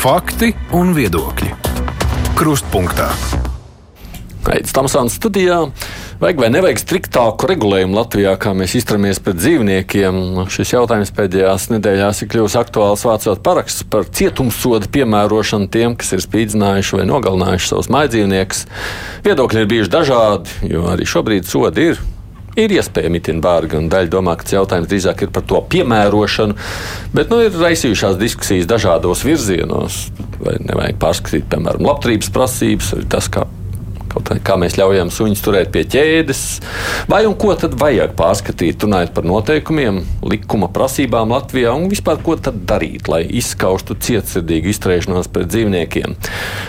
Fakti un viedokļi. Krustpunktā. Aizsmeļamies Tamsānas studijā. Vajag vai nevajag striktāku regulējumu Latvijā, kā mēs izturamies pret dzīvniekiem? Šis jautājums pēdējās nedēļās ir kļuvis aktuāls vācot parakstus par cietumsodu piemērošanu tiem, kas ir spīdzinājuši vai nogalinājuši savus mājdzīvniekus. Viedokļi ir bijuši dažādi, jo arī šobrīd sodi ir ir iespējami itin bārgi, un daļa domā, ka jautājums drīzāk ir par to piemērošanu. Bet nu, ir raisījušās diskusijas dažādos virzienos. Vai nevajag pārskatīt, piemēram, labturības prasības, tas, kā Kaut kā mēs ļaujam suņus turēt pie ķēdes, vai un ko tad vajag pārskatīt, runājot par noteikumiem, likuma prasībām Latvijā un vispār ko tad darīt, lai izskaustu cietsirdīgu izturēšanos pret dzīvniekiem.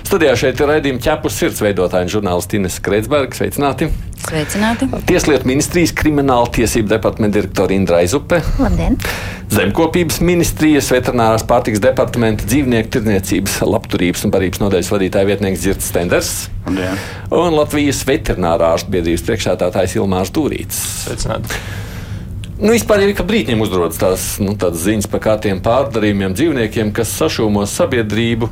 Studijā šeit ir raidījuma ķepus sirds veidotāja un žurnālists Ines Kreitsberga. Sveicināti! Sveicināti! Tieslietu ministrijas krimināla tiesību departamenta direktora Indra Aizupe. Labdien! Zemkopības ministrijas veterinārās pārtiks departamenta dzīvnieku tirdzniecības, labturības un barības nodaļas vadītāja vietnieks Dzirts Stenders. Labdien. Un Latvijas veterinārā ārstu biedrības priekšsēdētājs Ilmārs Dūrīts. Sveicināti! Nu, vispār ir, ka brīdņiem uzrodas tās nu, ziņas par kādiem pārdarījumiem dzīvniekiem, kas sašūmo sabiedrību.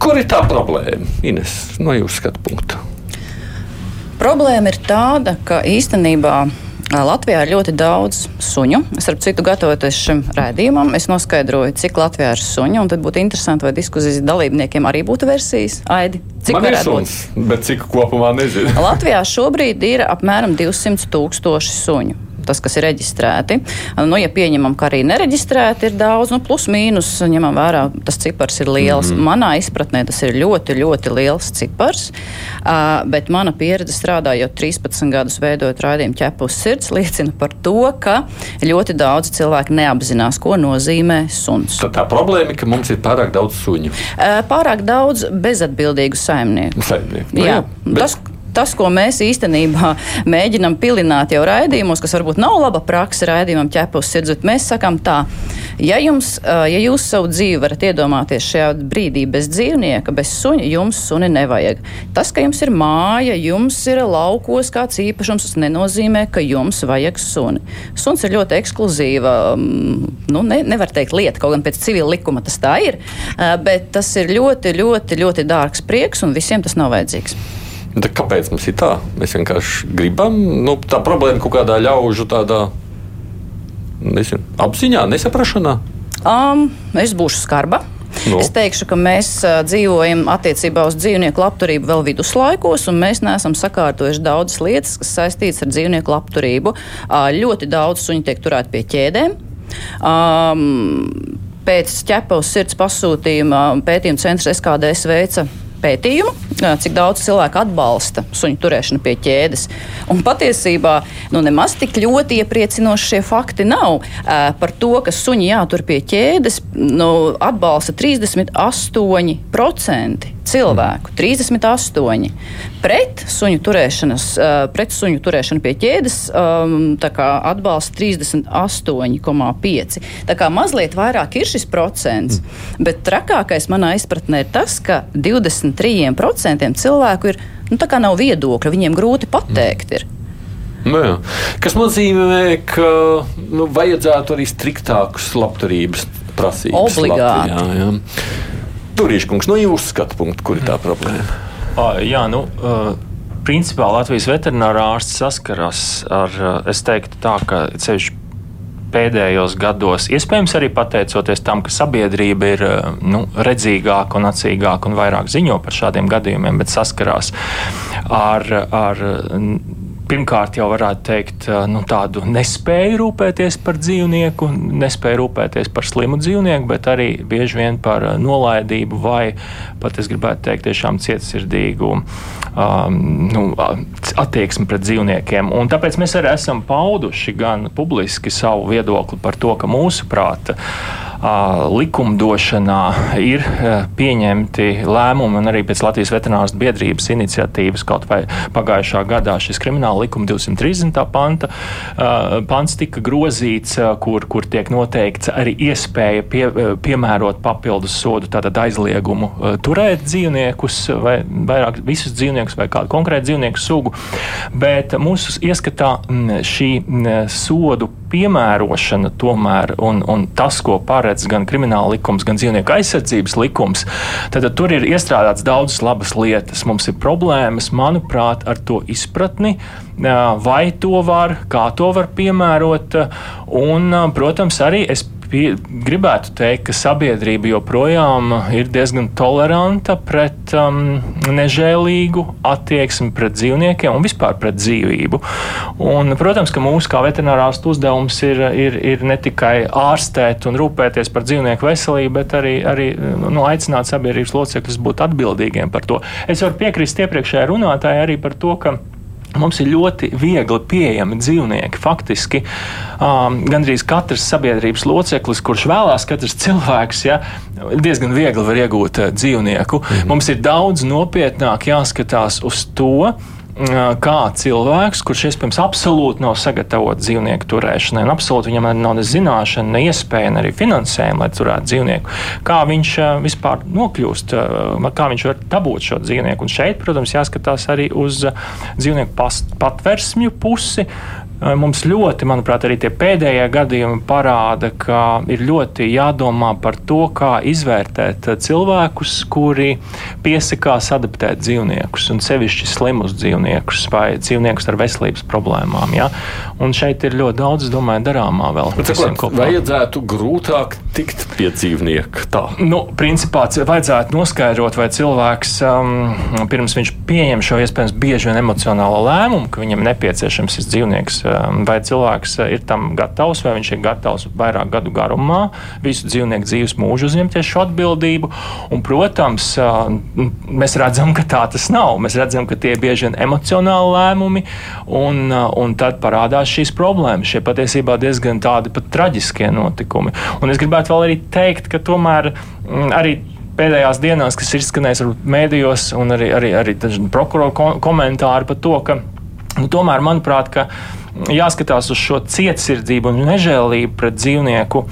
Kur ir tā problēma? Ines, no jūsu skatu punkta. Problēma ir tāda, ka īstenībā Latvijā ir ļoti daudz suņu. Es ar citu gatavoties šim rādījumam, es noskaidroju, cik Latvijā ir suņu. Tad būtu interesanti, vai diskusijas dalībniekiem arī būtu versijas. Aidi, cik Man ir suns, būt? bet cik kopumā nezinu. Latvijā šobrīd ir apmēram 200 tūkstoši suņu tas, kas ir reģistrēti. Nu, ja pieņemam, ka arī nereģistrēti ir daudz, nu, plus mīnus, ņemam vērā, tas cipars ir liels. Mm -hmm. Manā izpratnē tas ir ļoti, ļoti liels cipars, uh, bet mana pieredze strādājot 13 gadus veidojot raidījumu ķepu uz sirds liecina par to, ka ļoti daudz cilvēku neapzinās, ko nozīmē suns. Tad tā problēma ka mums ir pārāk daudz suņu. Uh, pārāk daudz bezatbildīgu saimnieku. saimnieku. Nu, jā, jā, bet... tas, tas, ko mēs īstenībā mēģinam pilināt jau raidījumos, kas varbūt nav laba praksa raidījumam ķepus sirds, bet mēs sakām tā, ja, jums, ja jūs savu dzīvi varat iedomāties šajā brīdī bez dzīvnieka, bez suņa, jums suni nevajag. Tas, ka jums ir māja, jums ir laukos kāds īpašums, tas nenozīmē, ka jums vajag suni. Suns ir ļoti ekskluzīva, nu, ne, nevar teikt lieta, kaut gan pēc civila likuma tas tā ir, bet tas ir ļoti, ļoti, ļoti dārgs prieks un visiem tas nav vajadzīgs. Da kāpēc mums ir tā? Mēs vienkārši gribam, nu, tā problēma kaut kādā ļaužu tādā nezinu, apziņā, nesaprašanā. Um, es būšu skarba. No. Nu. Es teikšu, ka mēs dzīvojam attiecībā uz dzīvnieku labturību vēl viduslaikos, un mēs neesam sakārtojuši daudzas lietas, kas saistītas ar dzīvnieku labturību. Ļoti daudz suņu tiek turēti pie ķēdēm. Um, pēc ķepa uz sirds pasūtījuma pētījuma centrs SKDS veica pētījumu, cik daudz cilvēku atbalsta suņu turēšanu pie ķēdes. Un patiesībā nu, nemaz tik ļoti iepriecinoši šie fakti nav. Par to, ka suņi jātur pie ķēdes, nu, atbalsta 38% cilvēku. 38. Pret suņu, pret suņu turēšanu pie ķēdes atbalsta 38,5%. Tā kā mazliet vairāk ir šis procents, bet trakākais manā izpratnē ir tas, ka 20 23% cilvēku ir, nu, tā kā nav viedokļa, viņiem grūti pateikt. Ir. Nu, jā. Kas nozīmē, ka nu, vajadzētu arī striktākus labturības prasības. Obligāti. Latvijā, Turīškungs, no jūsu skatu punkta, kur ir tā problēma? Uh, jā, nu, uh, principā Latvijas veterinārā ārsts saskaras ar, es teiktu tā, ka ceļš pēdējos gados, iespējams arī pateicoties tam, ka sabiedrība ir nu, redzīgāka un acīgāka un vairāk ziņo par šādiem gadījumiem, bet saskarās ar, ar pirmkārt jau varētu teikt, nu, tādu nespēju rūpēties par dzīvnieku, nespēju rūpēties par slimu dzīvnieku, bet arī bieži vien par nolaidību vai pat es gribētu teikt, tiešām cietsirdīgu um, nu, attieksmi pret dzīvniekiem. Un tāpēc mēs arī esam pauduši gan publiski savu viedokli par to, ka mūsuprāt, likumdošanā ir pieņemti lēmumi, un arī pēc Latvijas veterināras biedrības iniciatīvas kaut vai pagājušā gadā šis krimināla likuma 230. panta pants tika grozīts, kur, kur tiek noteikts arī iespēja pie, piemērot papildus sodu, tātad aizliegumu turēt dzīvniekus vai vairāk visus dzīvniekus vai kādu konkrētu dzīvnieku sugu, bet mūsu ieskatā šī sodu piemērošana tomēr un, un tas, ko paredz gan krimināla likums, gan dzīvnieku aizsardzības likums, tad, tad tur ir iestrādāts daudzas labas lietas. Mums ir problēmas, manuprāt, ar to izpratni, vai to var, kā to var piemērot. Un, protams, arī es pie, gribētu teikt, ka sabiedrība joprojām ir diezgan toleranta pret um, nežēlīgu attieksmi pret dzīvniekiem un vispār pret dzīvību. Un, protams, ka mūsu kā veterinārāstu uzdevums ir, ir, ir ne tikai ārstēt un rūpēties par dzīvnieku veselību, bet arī, arī nu, aicināt sabiedrības locekļus būt atbildīgiem par to. Es varu piekrist iepriekšējai runātājai arī par to, ka Mums ir ļoti viegli pieejami dzīvnieki. Faktiski um, gandrīz katrs sabiedrības loceklis, kurš vēlās, katrs cilvēks, ja, diezgan viegli var iegūt uh, dzīvnieku. Mm -hmm. Mums ir daudz nopietnāk jāskatās uz to, kā cilvēks, kurš iespējams absolūti nav sagatavots dzīvnieku turēšanai, un absolūti viņam nav ne zināšana, ne iespēja, ne arī finansējuma, lai turētu dzīvnieku, kā viņš vispār nokļūst, kā viņš var dabūt šo dzīvnieku. Un šeit, protams, jāskatās arī uz dzīvnieku patversmju pusi. Mums ļoti, manuprāt, arī tie pēdējie gadījumi parāda, ka ir ļoti jādomā par to, kā izvērtēt cilvēkus, kuri piesakās adaptēt dzīvniekus, un sevišķi slimus dzīvniekus vai dzīvniekus ar veselības problēmām. Ja? Un šeit ir ļoti daudz, domāju, darāmā vēl. Cik vajadzētu grūtāk tikt pie dzīvnieka? Tā. Nu, principā vajadzētu noskaidrot, vai cilvēks um, pirms viņš pieņem šo iespējams bieži vien emocionālo lēmumu, ka viņam nepieciešams šis dzīvnieks Um, vai cilvēks uh, ir tam gatavs, vai viņš ir gatavs vairāk gadu garumā visu dzīvnieku dzīves mūžu uzņemties šo atbildību. Un, protams, uh, mēs redzam, ka tā tas nav. Mēs redzam, ka tie ir bieži vien emocionāli lēmumi, un, uh, un tad parādās šīs problēmas. Šie patiesībā diezgan tādi pat traģiskie notikumi. Un es gribētu vēl arī teikt, ka tomēr mm, arī pēdējās dienās, kas ir izskanējis mēdījos, un arī, arī, arī prokuroru komentāri par to, ka nu, tomēr, manuprāt, ka jāskatās uz šo cietsirdzību un nežēlību pret dzīvnieku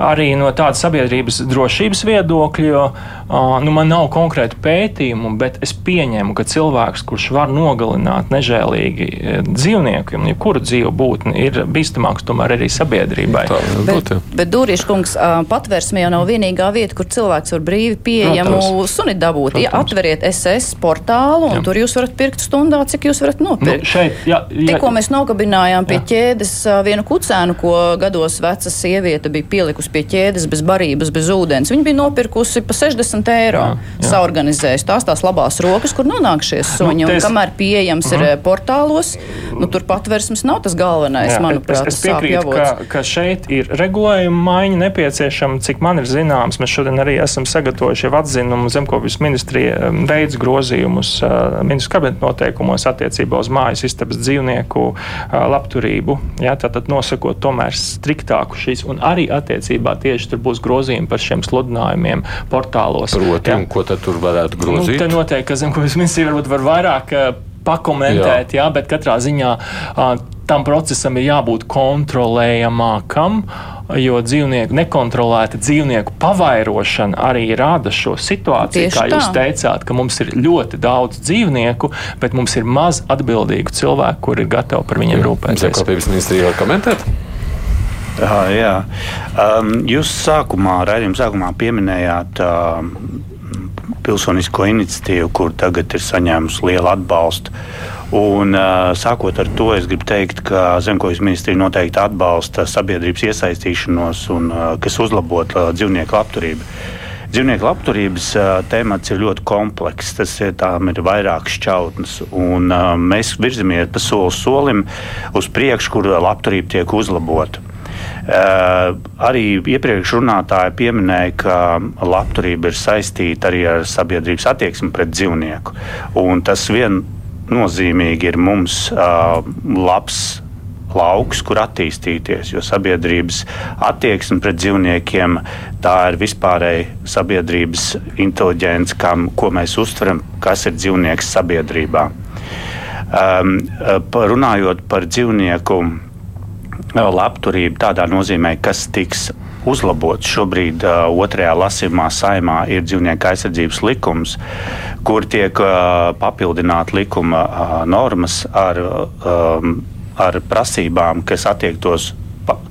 arī no tāda sabiedrības drošības viedokļa, jo nu, man nav konkrēti pētījumu, bet es pieņemu, ka cilvēks, kurš var nogalināt nežēlīgi dzīvnieku, ja kuru dzīvu būtni, ir bīstamāks tomēr arī sabiedrībai. Tā, bet, bet Dūrieša kungs, patvērsme jau nav vienīgā vieta, kur cilvēks var brīvi pieejamu Protams. suni dabūt. Ja atveriet SS portālu, un jā. tur jūs varat pirkt stundā, cik jūs varat nopirkt. Nu, šeit, jā, jā, Tikko mēs nogabinājām pie jā. ķēdes vienu kucēnu, ko gados veca sieviete bija pielikusi pie ķēdes bez barības, bez ūdens. Viņa bija nopirkusi pa 60 eiro. Saorganizējusi tās tās labās rokas, kur nonāk šie suņi. Nu, tes... Kamēr pieejams mm. ir mhm. portālos, nu, tur patversmes nav tas galvenais, jā, manuprāt. Es, es piekrītu, ka, ka šeit ir regulējuma maiņa nepieciešama, cik man ir zināms. Mēs šodien arī esam sagatavojuši jau atzinumu zemkopības ministrija veids grozījumus ministru kabinetu noteikumos attiecībā uz mājas istabas dzīvnieku labturību. Jā, tātad nosakot tomēr striktāku šīs un arī attiecībā attiecībā tieši tur būs grozījumi par šiem sludinājumiem portālos. Proti, un ko tad tur varētu grozīt? Nu, te noteikti, ka zemkopības ministrija varbūt var vairāk uh, pakomentēt, jā. jā, bet katrā ziņā uh, tam procesam ir jābūt kontrolējamākam, jo dzīvnieku nekontrolēta dzīvnieku pavairošana arī rada šo situāciju, Tieši kā jūs tā. teicāt, ka mums ir ļoti daudz dzīvnieku, bet mums ir maz atbildīgu cilvēku, kuri ir gatavi par viņiem rūpēties. Zemkopības ministrija var komentēt? Uh, jā, um, jūs sākumā, raidījuma sākumā pieminējāt uh, pilsonisko iniciatīvu, kur tagad ir saņēmusi lielu atbalstu. Un, uh, sākot ar to, es gribu teikt, ka Zemkojas ministrija noteikti atbalsta sabiedrības iesaistīšanos, un, uh, kas uzlabot uh, dzīvnieku labturību. Dzīvnieku labturības uh, temats ir ļoti komplekss. Tas ir, ir vairākas šķautnes, un uh, mēs virzamies pa soli solim uz priekšu, kur labturība tiek uzlabota. Arī iepriekš runātāji pieminēja, ka labturība ir saistīta arī ar sabiedrības attieksmi pret dzīvnieku. Un tas viennozīmīgi ir mums labs lauks, kur attīstīties. Jo sabiedrības attieksme pret dzīvniekiem tā ir vispārēji sabiedrības inteliģence, kam, ko mēs uztveram, kas ir dzīvnieks sabiedrībā. Um, runājot par dzīvnieku labturību tādā nozīmē, kas tiks uzlabots. Šobrīd uh, otrajā lasījumā saimā ir dzīvnieku aizsardzības likums, kur tiek uh, papildināta likuma uh, normas ar, um, ar prasībām, kas attiektos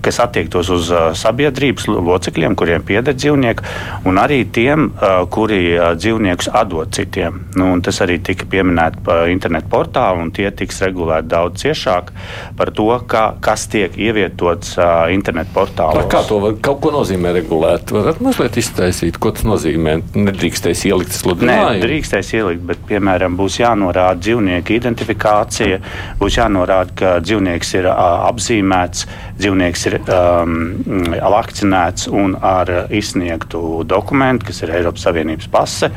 kas attiektos uz sabiedrības locekļiem, kuriem pieder dzīvnieki, un arī tiem, kuri dzīvniekus atdod citiem. Nu, tas arī tika pieminēts internetu portālu, un tie tiks regulēti daudz ciešāk par to, kā, kas tiek ievietots internetu portālā. Kā to var, kaut ko nozīmē regulēt? Varat mazliet iztaisīt, ko tas nozīmē? Nedrīkstēs ielikt sludinājumu? Nē, drīkstēs ielikt, bet, piemēram, būs jānorāda dzīvnieku identifikācija, būs jānorāda, ka dzīvnieks ir apzīmēts, dzīvnieks ir um, vakcinēts un ar izsniegtu dokumentu, kas ir Eiropas Savienības pase.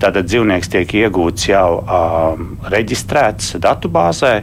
Tātad dzīvnieks tiek iegūts jau um, reģistrēts datubāzē.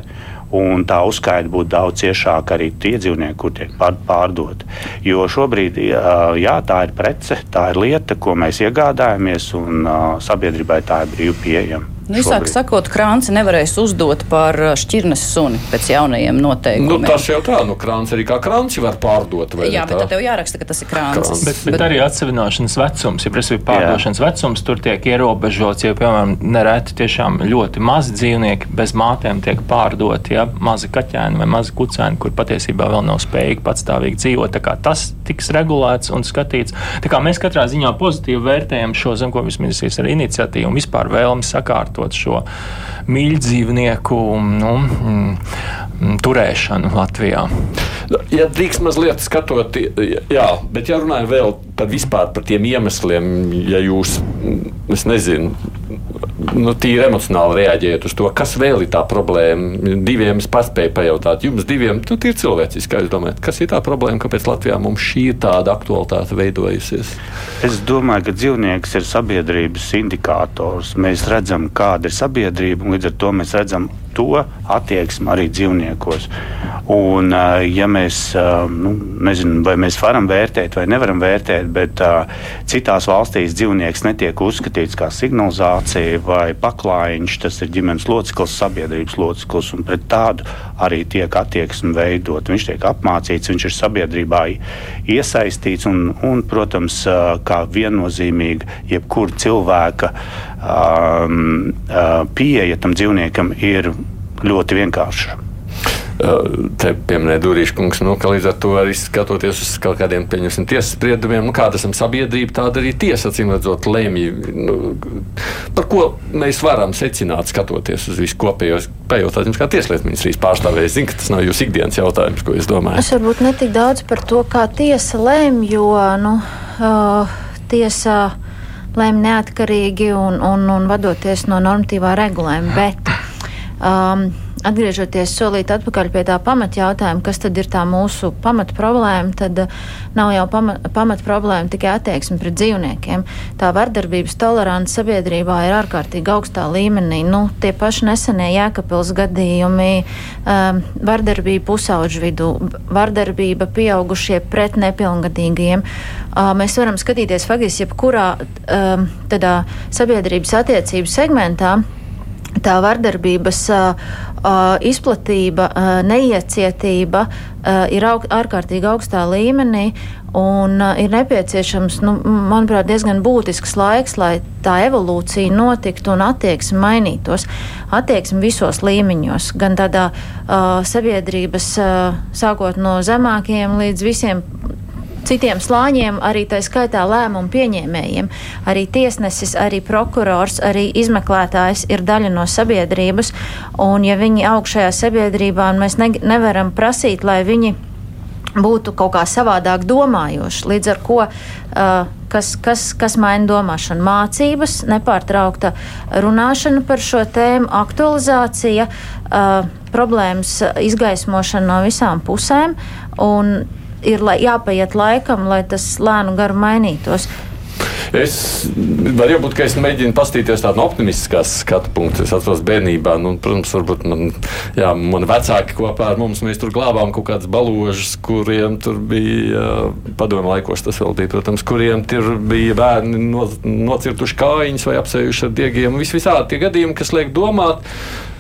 Un tā uzskaita būtu daudz ciešāka arī tie dzīvnieki, kur tiek pārdoti. Jo šobrīd jā, tā ir prece, tā ir lieta, ko mēs iegādājamies, un sabiedrībai tā ir brīvi pieejama. Nu, Īsāk sakot, krāns nevarēs uzdot par uh, šķirnes suni pēc jaunajiem noteikumiem. Nu, tas jau tā, nu krāns arī kā krāns var pārdot. Jā, bet tad tev jāraksta, ka tas ir krāns. krāns. Bet, bet, bet arī atsevināšanas vecums, ja prasīja pārdošanas jā. vecums, tur tiek ierobežots, jo, piemēram, nereti tiešām ļoti mazi dzīvnieki bez mātēm tiek pārdoti, ja mazi kaķēni vai mazi kucēni, kur patiesībā vēl nav spējīgi patstāvīgi dzīvot. Tā kā tas tiks regulēts un skatīts. Tā kā mēs katrā ziņā pozitīvi vērtējam šo zemkomisijas ministrijas iniciatīvu un vispār vēlmi sakārtot sakārtot šo mīļdzīvnieku nu, mm, turēšanu Latvijā. Ja drīkst mazliet skatot, jā, bet ja runājam vēl par vispār par tiem iemesliem, ja jūs, es nezinu, nu, tīri emocionāli reaģējat uz to, kas vēl ir tā problēma. Diviem es paspēju pajautāt, jums diviem, nu, tīri cilvēciski, kā jūs domājat, kas ir tā problēma, kāpēc Latvijā mums šī ir tāda aktualitāte veidojusies? Es domāju, ka dzīvnieks ir sabiedrības indikators. Mēs redzam, kāda ir sabiedrība, un līdz ar to mēs redzam to attieksmi arī dzīvniekos. Un, ja mēs, nu, nezinu, vai mēs varam vērtēt vai nevaram vērtēt, bet citās valstīs dzīvnieks netiek uzskatīts kā signalizācija vai paklājiņš, tas ir ģimenes loceklis, sabiedrības loceklis, un pret tādu arī tiek attieksme veidot. Viņš tiek apmācīts, viņš ir sabiedrībā iesaistīts un, un protams, kā viennozīmīga jebkura cilvēka um, pieeja tam dzīvniekam ir ļoti vienkārša. Te pieminēja Dūrīša kungs, nu, ka līdz ar to arī skatoties uz kaut kādiem pieņemsim tiesas spriedumiem, nu, kāda esam sabiedrība, tāda arī tiesa, acīm redzot, lemj. Nu, par ko mēs varam secināt, skatoties uz visu kopējo, pajautāt jums kā tieslietu ministrijas pārstāvēja. Es zinu, ka tas nav jūsu ikdienas jautājums, ko es domāju. Es varbūt netik daudz par to, kā tiesa lemj, jo, nu, uh, tiesa lēma neatkarīgi un, un, un vadoties no normatīvā regulējuma. Bet, um, atgriežoties solīt atpakaļ pie tā pamatjautājuma, kas tad ir tā mūsu pamat problēma, tad uh, nav jau pamat, pamat problēma tikai attieksme pret dzīvniekiem. Tā vardarbības tolerants sabiedrībā ir ārkārtīgi augstā līmenī. Nu, tie paši nesenie jēkapils gadījumi, um, vardarbība pusauģu vidū, vardarbība pieaugušie pret nepilngadīgiem. Uh, mēs varam skatīties faktiski jebkurā um, tādā sabiedrības attiecību segmentā tā vardarbības uh, izplatība, neiecietība ir aug, ārkārtīgi augstā līmenī. Un ir nepieciešams, nu, manuprāt, diezgan būtisks laiks, lai tā evolūcija notiktu un attieksme mainītos. Attieksme visos līmeņos, gan tādā uh, sabiedrības, uh, sākot no zemākiem līdz visiem citiem slāņiem, arī tā skaitā lēmumu pieņēmējiem. Arī tiesnesis, arī prokurors, arī izmeklētājs ir daļa no sabiedrības, un ja viņi aug šajā sabiedrībā, mēs ne, nevaram prasīt, lai viņi būtu kaut kā savādāk domājoši. Līdz ar to, uh, kas, kas, kas maina domāšanu, mācības, nepārtraukta runāšana par šo tēmu, aktualizācija, uh, problēmas izgaismošana no visām pusēm. Un ir jāpaiet laikam, lai tas lēnu garu mainītos. Es varbūt, ka es mēģinu paskatīties tādu no optimistiskās skatu punktu. Es atceros bērnībā, nu, protams, varbūt man, jā, mani vecāki kopā ar mums, mēs tur glābām kaut kādas baložas, kuriem tur bija padomu laikos tas vēl bija, protams, kuriem tur bija bērni no, nocirtuši kājiņas vai apsejuši ar diegiem. Vis visādi tie gadījumi, kas liek domāt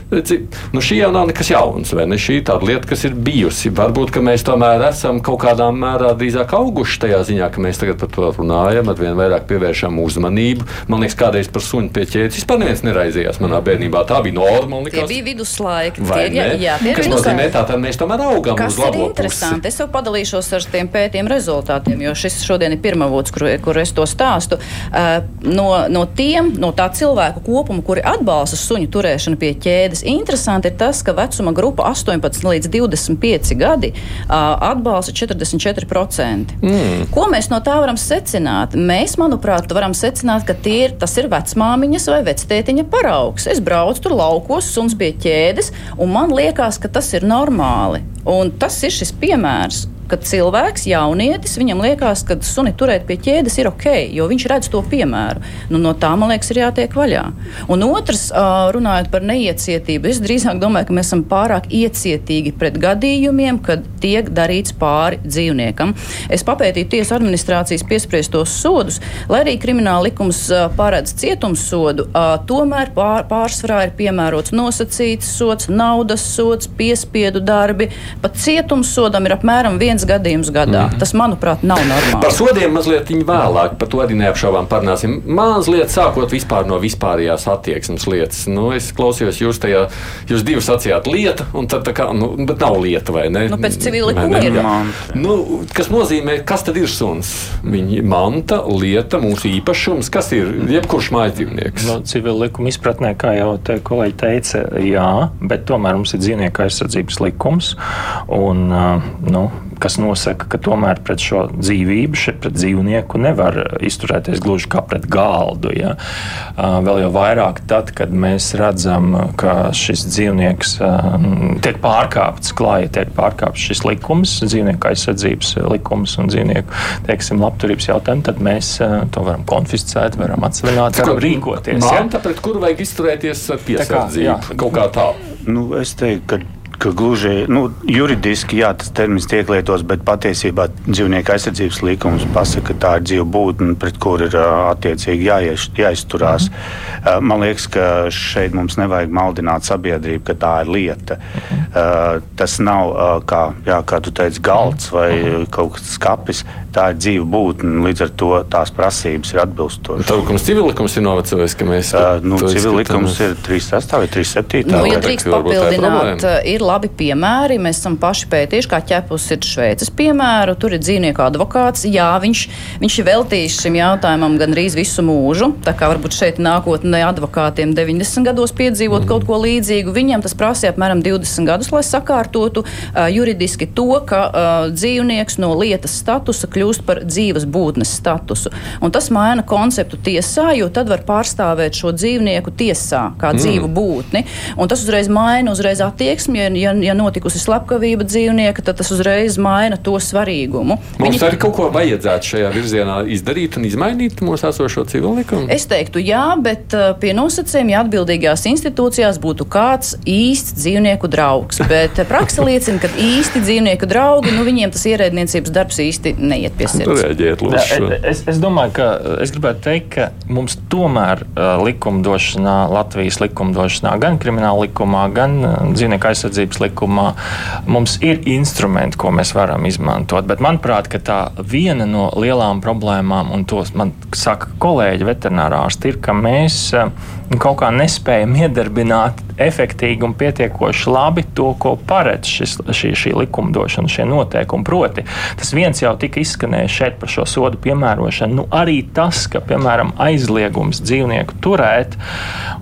Nu, šī jau nav nekas jauns, vai ne? Šī ir tāda lieta, kas ir bijusi. Varbūt mēs tomēr esam kaut kādā mērā drīzāk auguši tajā ziņā, ka mēs tagad par to runājam, ar vien vairāk pievēršam uzmanību. Man liekas, kādreiz par suņu pie ķēdes vispār neviens neraizījās manā bērnībā. Tā bija norma. Tie bija viduslaiki. Tie, jā, jā, tie kas nozīmē, tā tad mēs tomēr augam kas uz labo ir interesanti. Pusi. Es jau padalīšos ar tiem pētījuma rezultātiem, jo šis šodien ir pirmavots, kur, kur es to stāstu. Uh, no, no tiem, no tā cilvēku kopuma, kuri atbalsta suņu turēšanu pie ķēdes, interesanti ir tas, ka vecuma grupa 18 līdz 25 gadi uh, atbalsta 44%. Mm. Ko mēs no tā varam secināt? Mēs, manuprāt, varam secināt, ka ir, tas ir vecmāmiņas vai vectētiņa paraugs. Es braucu tur laukos, suns pie ķēdes, un man liekas, ka tas ir normāli. Un tas ir šis piemērs, kad cilvēks, jaunietis, viņam liekas, ka suni turēt pie ķēdes ir ok, jo viņš redz to piemēru. Nu, no tā, man liekas, ir jātiek vaļā. Un otrs, runājot par neiecietību, es drīzāk domāju, ka mēs esam pārāk iecietīgi pret gadījumiem, kad tiek darīts pāri dzīvniekam. Es papētīju tiesu administrācijas piespriestos sodus, lai arī krimināla likums paredz cietumsodu, tomēr pār, pārsvarā ir piemērots nosacīts sots, naudas sots, piespiedu darbi. Pat cietumsodam ir apmēram viens viens gadījums gadā. Mm. Tas, manuprāt, nav normāli. Par sodiem mazliet vēlāk, par to arī neapšaubām parunāsim. Mazliet sākot vispār no vispārējās attieksmes lietas. Nu, es klausījos jūs tajā, jūs divi sacījāt lieta, un tad tā kā, nu, bet nav lieta, vai ne? Nu, pēc civila likuma ir. Nu, kas nozīmē, kas tad ir suns? Viņa manta, lieta, mūsu īpašums, kas ir jebkurš mājas dzīvnieks? No civila likuma izpratnē, kā jau te kolēģi teica, jā, bet tomēr mums ir dzīvnieku aizsardzības likums. Un, nu, kas nosaka, ka tomēr pret šo dzīvību, šeit pret dzīvnieku nevar izturēties gluži kā pret galdu. Ja? Vēl jau vairāk tad, kad mēs redzam, ka šis dzīvnieks tiek pārkāpts, klāja tiek pārkāpts šis likums, dzīvnieku aizsardzības likums un dzīvnieku teiksim, labturības jautājumi, tad mēs to varam konfiscēt, varam atsevināt, varam rīkoties. Manta, ja? pret kuru vajag izturēties ar piesardzību, kaut kā tā. Nu, es teiktu, ka ka gluži nu, juridiski jā, tas termins tiek lietots, bet patiesībā dzīvnieku aizsardzības likums pasaka, ka tā ir dzīva būtne, pret kuru ir attiecīgi jāieš, jāizturās. Mhm. Man liekas, ka šeit mums nevajag maldināt sabiedrību, ka tā ir lieta. Mhm. Tas nav, kā, jā, kā tu teici, galds vai mhm. kaut kas skapis. Tā ir dzīva būtne, līdz ar to tās prasības ir atbilstošas. Tā likums, civillikums ir novecojis, ka mēs. Uh, nu, civillikums ir 3,8 vai 3,7. Nu, ja drīkst papildināt, ir labi piemēri. Mēs esam paši pētījuši, kā ķepus ir Šveices piemēru. Tur ir dzīvnieku advokāts. Jā, viņš, viņš ir veltījis šim jautājumam gandrīz visu mūžu. Tā kā varbūt šeit nākotnē advokātiem 90 gados piedzīvot mm. kaut ko līdzīgu. Viņam tas prasīja apmēram 20 gadus, lai sakārtotu uh, juridiski to, ka uh, dzīvnieks no lietas statusa kļūst par dzīves būtnes statusu. Un tas maina konceptu tiesā, jo tad var pārstāvēt šo dzīvnieku tiesā kā mm. dzīvu būtni. Un tas uzreiz maina uzreiz attieksmi, ja ja, ja notikusi slepkavība dzīvnieka, tad tas uzreiz maina to svarīgumu. Mums Viņi... arī kaut ko vajadzētu šajā virzienā izdarīt un izmainīt mūsu esošo civilu likumu? Es teiktu, jā, bet uh, pie nosacījuma, ja atbildīgās institūcijās būtu kāds īsts dzīvnieku draugs. Bet praksa liecina, ka īsti dzīvnieku draugi, nu, viņiem tas ierēdniecības darbs īsti neiet pie sirds. Reaģēt, es, es domāju, ka es gribētu teikt, ka mums tomēr likumdošanā, Latvijas likumdošanā, gan krimināla likumā, gan dzīvnieku aizsardzības likumā mums ir instrumenti, ko mēs varam izmantot. Bet manuprāt, tā viena no lielām problēmām, un to man saka kolēģi veterinārārsti, ir, ka mēs kaut kā nespējam iedarbināt efektīgi un pietiekoši labi to, ko paredz šis, šī, šī likumdošana, šie noteikumi. Proti, tas viens jau tika izskanējis šeit par šo sodu piemērošanu. Nu, arī tas, ka, piemēram, aizliegums dzīvnieku turēt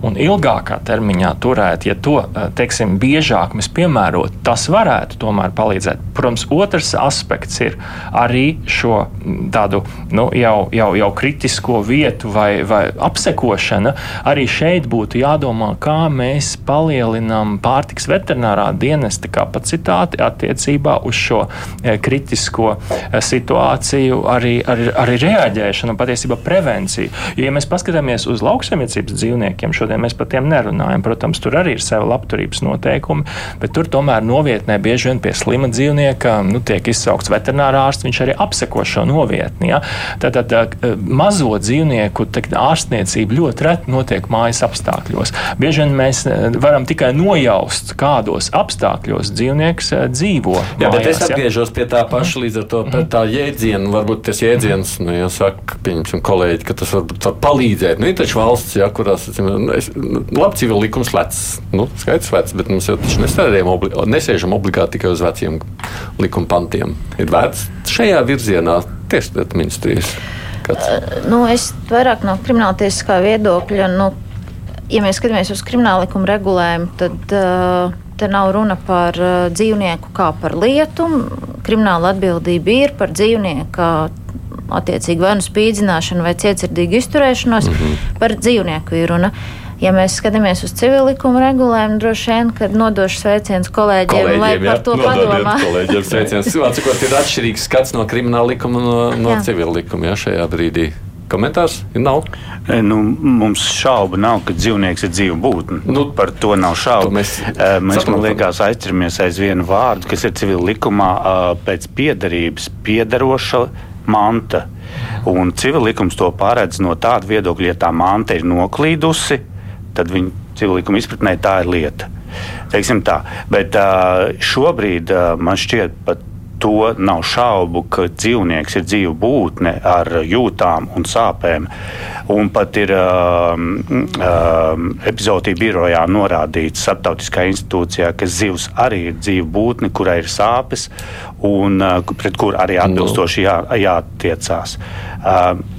un ilgākā termiņā turēt, ja to, eh, teiksim, biežāk mēs piemērotu, tas varētu tomēr palīdzēt. Protams, otrs aspekts ir arī šo tādu nu, jau, jau, jau kritisko vietu vai, vai apsekošana. Arī šeit būtu jādomā, kā mēs palielinām pārtiks veterinārā dienesta kapacitāti attiecībā uz šo e, kritisko e, situāciju, arī, arī, arī reaģēšanu un patiesībā prevenciju. Jo, ja mēs paskatāmies uz lauksaimniecības dzīvniekiem, šodien mēs par tiem nerunājam. Protams, tur arī ir sevi labturības noteikumi, bet tur tomēr novietnē bieži vien pie slima dzīvnieka nu, tiek izsaukts veterinārārsts, viņš arī apseko šo novietni. Ja? Tātad e, mazo dzīvnieku ārstniecība ļoti reti notiek mājas apstākļos. Bieži vien mēs varam tikai nojaust, kādos apstākļos dzīvnieks eh, dzīvo. Jā, mājās, bet es atgriežos ja? pie tā paša līdz ar to mm. tā jēdzienu. Varbūt tas jēdziens, nu, ja saka, pieņemsim, kolēģi, ka tas varbūt var palīdzēt. Nu, ir taču valsts, ja, kurās, nu, es, nu, labi, civil likums vecs, nu, skaidrs vecs, bet mums jau taču nesēžam, obli nesēžam obligāti tikai uz veciem likuma pantiem. Ir vērts šajā virzienā tieslietu ministrijas. Kāds? Nu, es vairāk no krimināltiesiskā viedokļa. Nu, ja mēs skatāmies uz krimināla likuma regulējumu, tad uh, te nav runa par uh, dzīvnieku kā par lietu. Krimināla atbildība ir par dzīvnieku attiecīgi vai nu spīdzināšanu vai cietsirdīgu izturēšanos. Mm -hmm. Par dzīvnieku ir runa. Ja mēs skatāmies uz civilikumu regulējumu, droši vien, kad nodošu sveicienus kolēģiem, kolēģiem lai par jā, to padomā. Kolēģiem sveicienus. Cilvēks, ir atšķirīgs skats no krimināla likuma no, no civil likuma jā, šajā brīdī. Komentārs nav. E, nu, mums šaubu nav, ka dzīvnieks ir dzīva būtne. Nu, Par to nav šaubu. Mēs, e, mēs man liekas, aizķeramies aiz vienu vārdu, kas ir civil likumā pēc piedarības piedaroša manta. Un civil likums to paredz no tāda viedokļa, ja tā manta ir noklīdusi, tad viņa civil likuma izpratnē tā ir lieta. Teiksim tā. Bet šobrīd man šķiet pat to nav šaubu, ka dzīvnieks ir dzīva būtne ar jūtām un sāpēm. Un pat ir uh, uh, epizodija birojā norādīts starptautiskā institūcijā, ka zivs arī ir dzīva būtne, kurai ir sāpes un uh, pret kuru arī atbilstoši jā, jātiecās. Uh,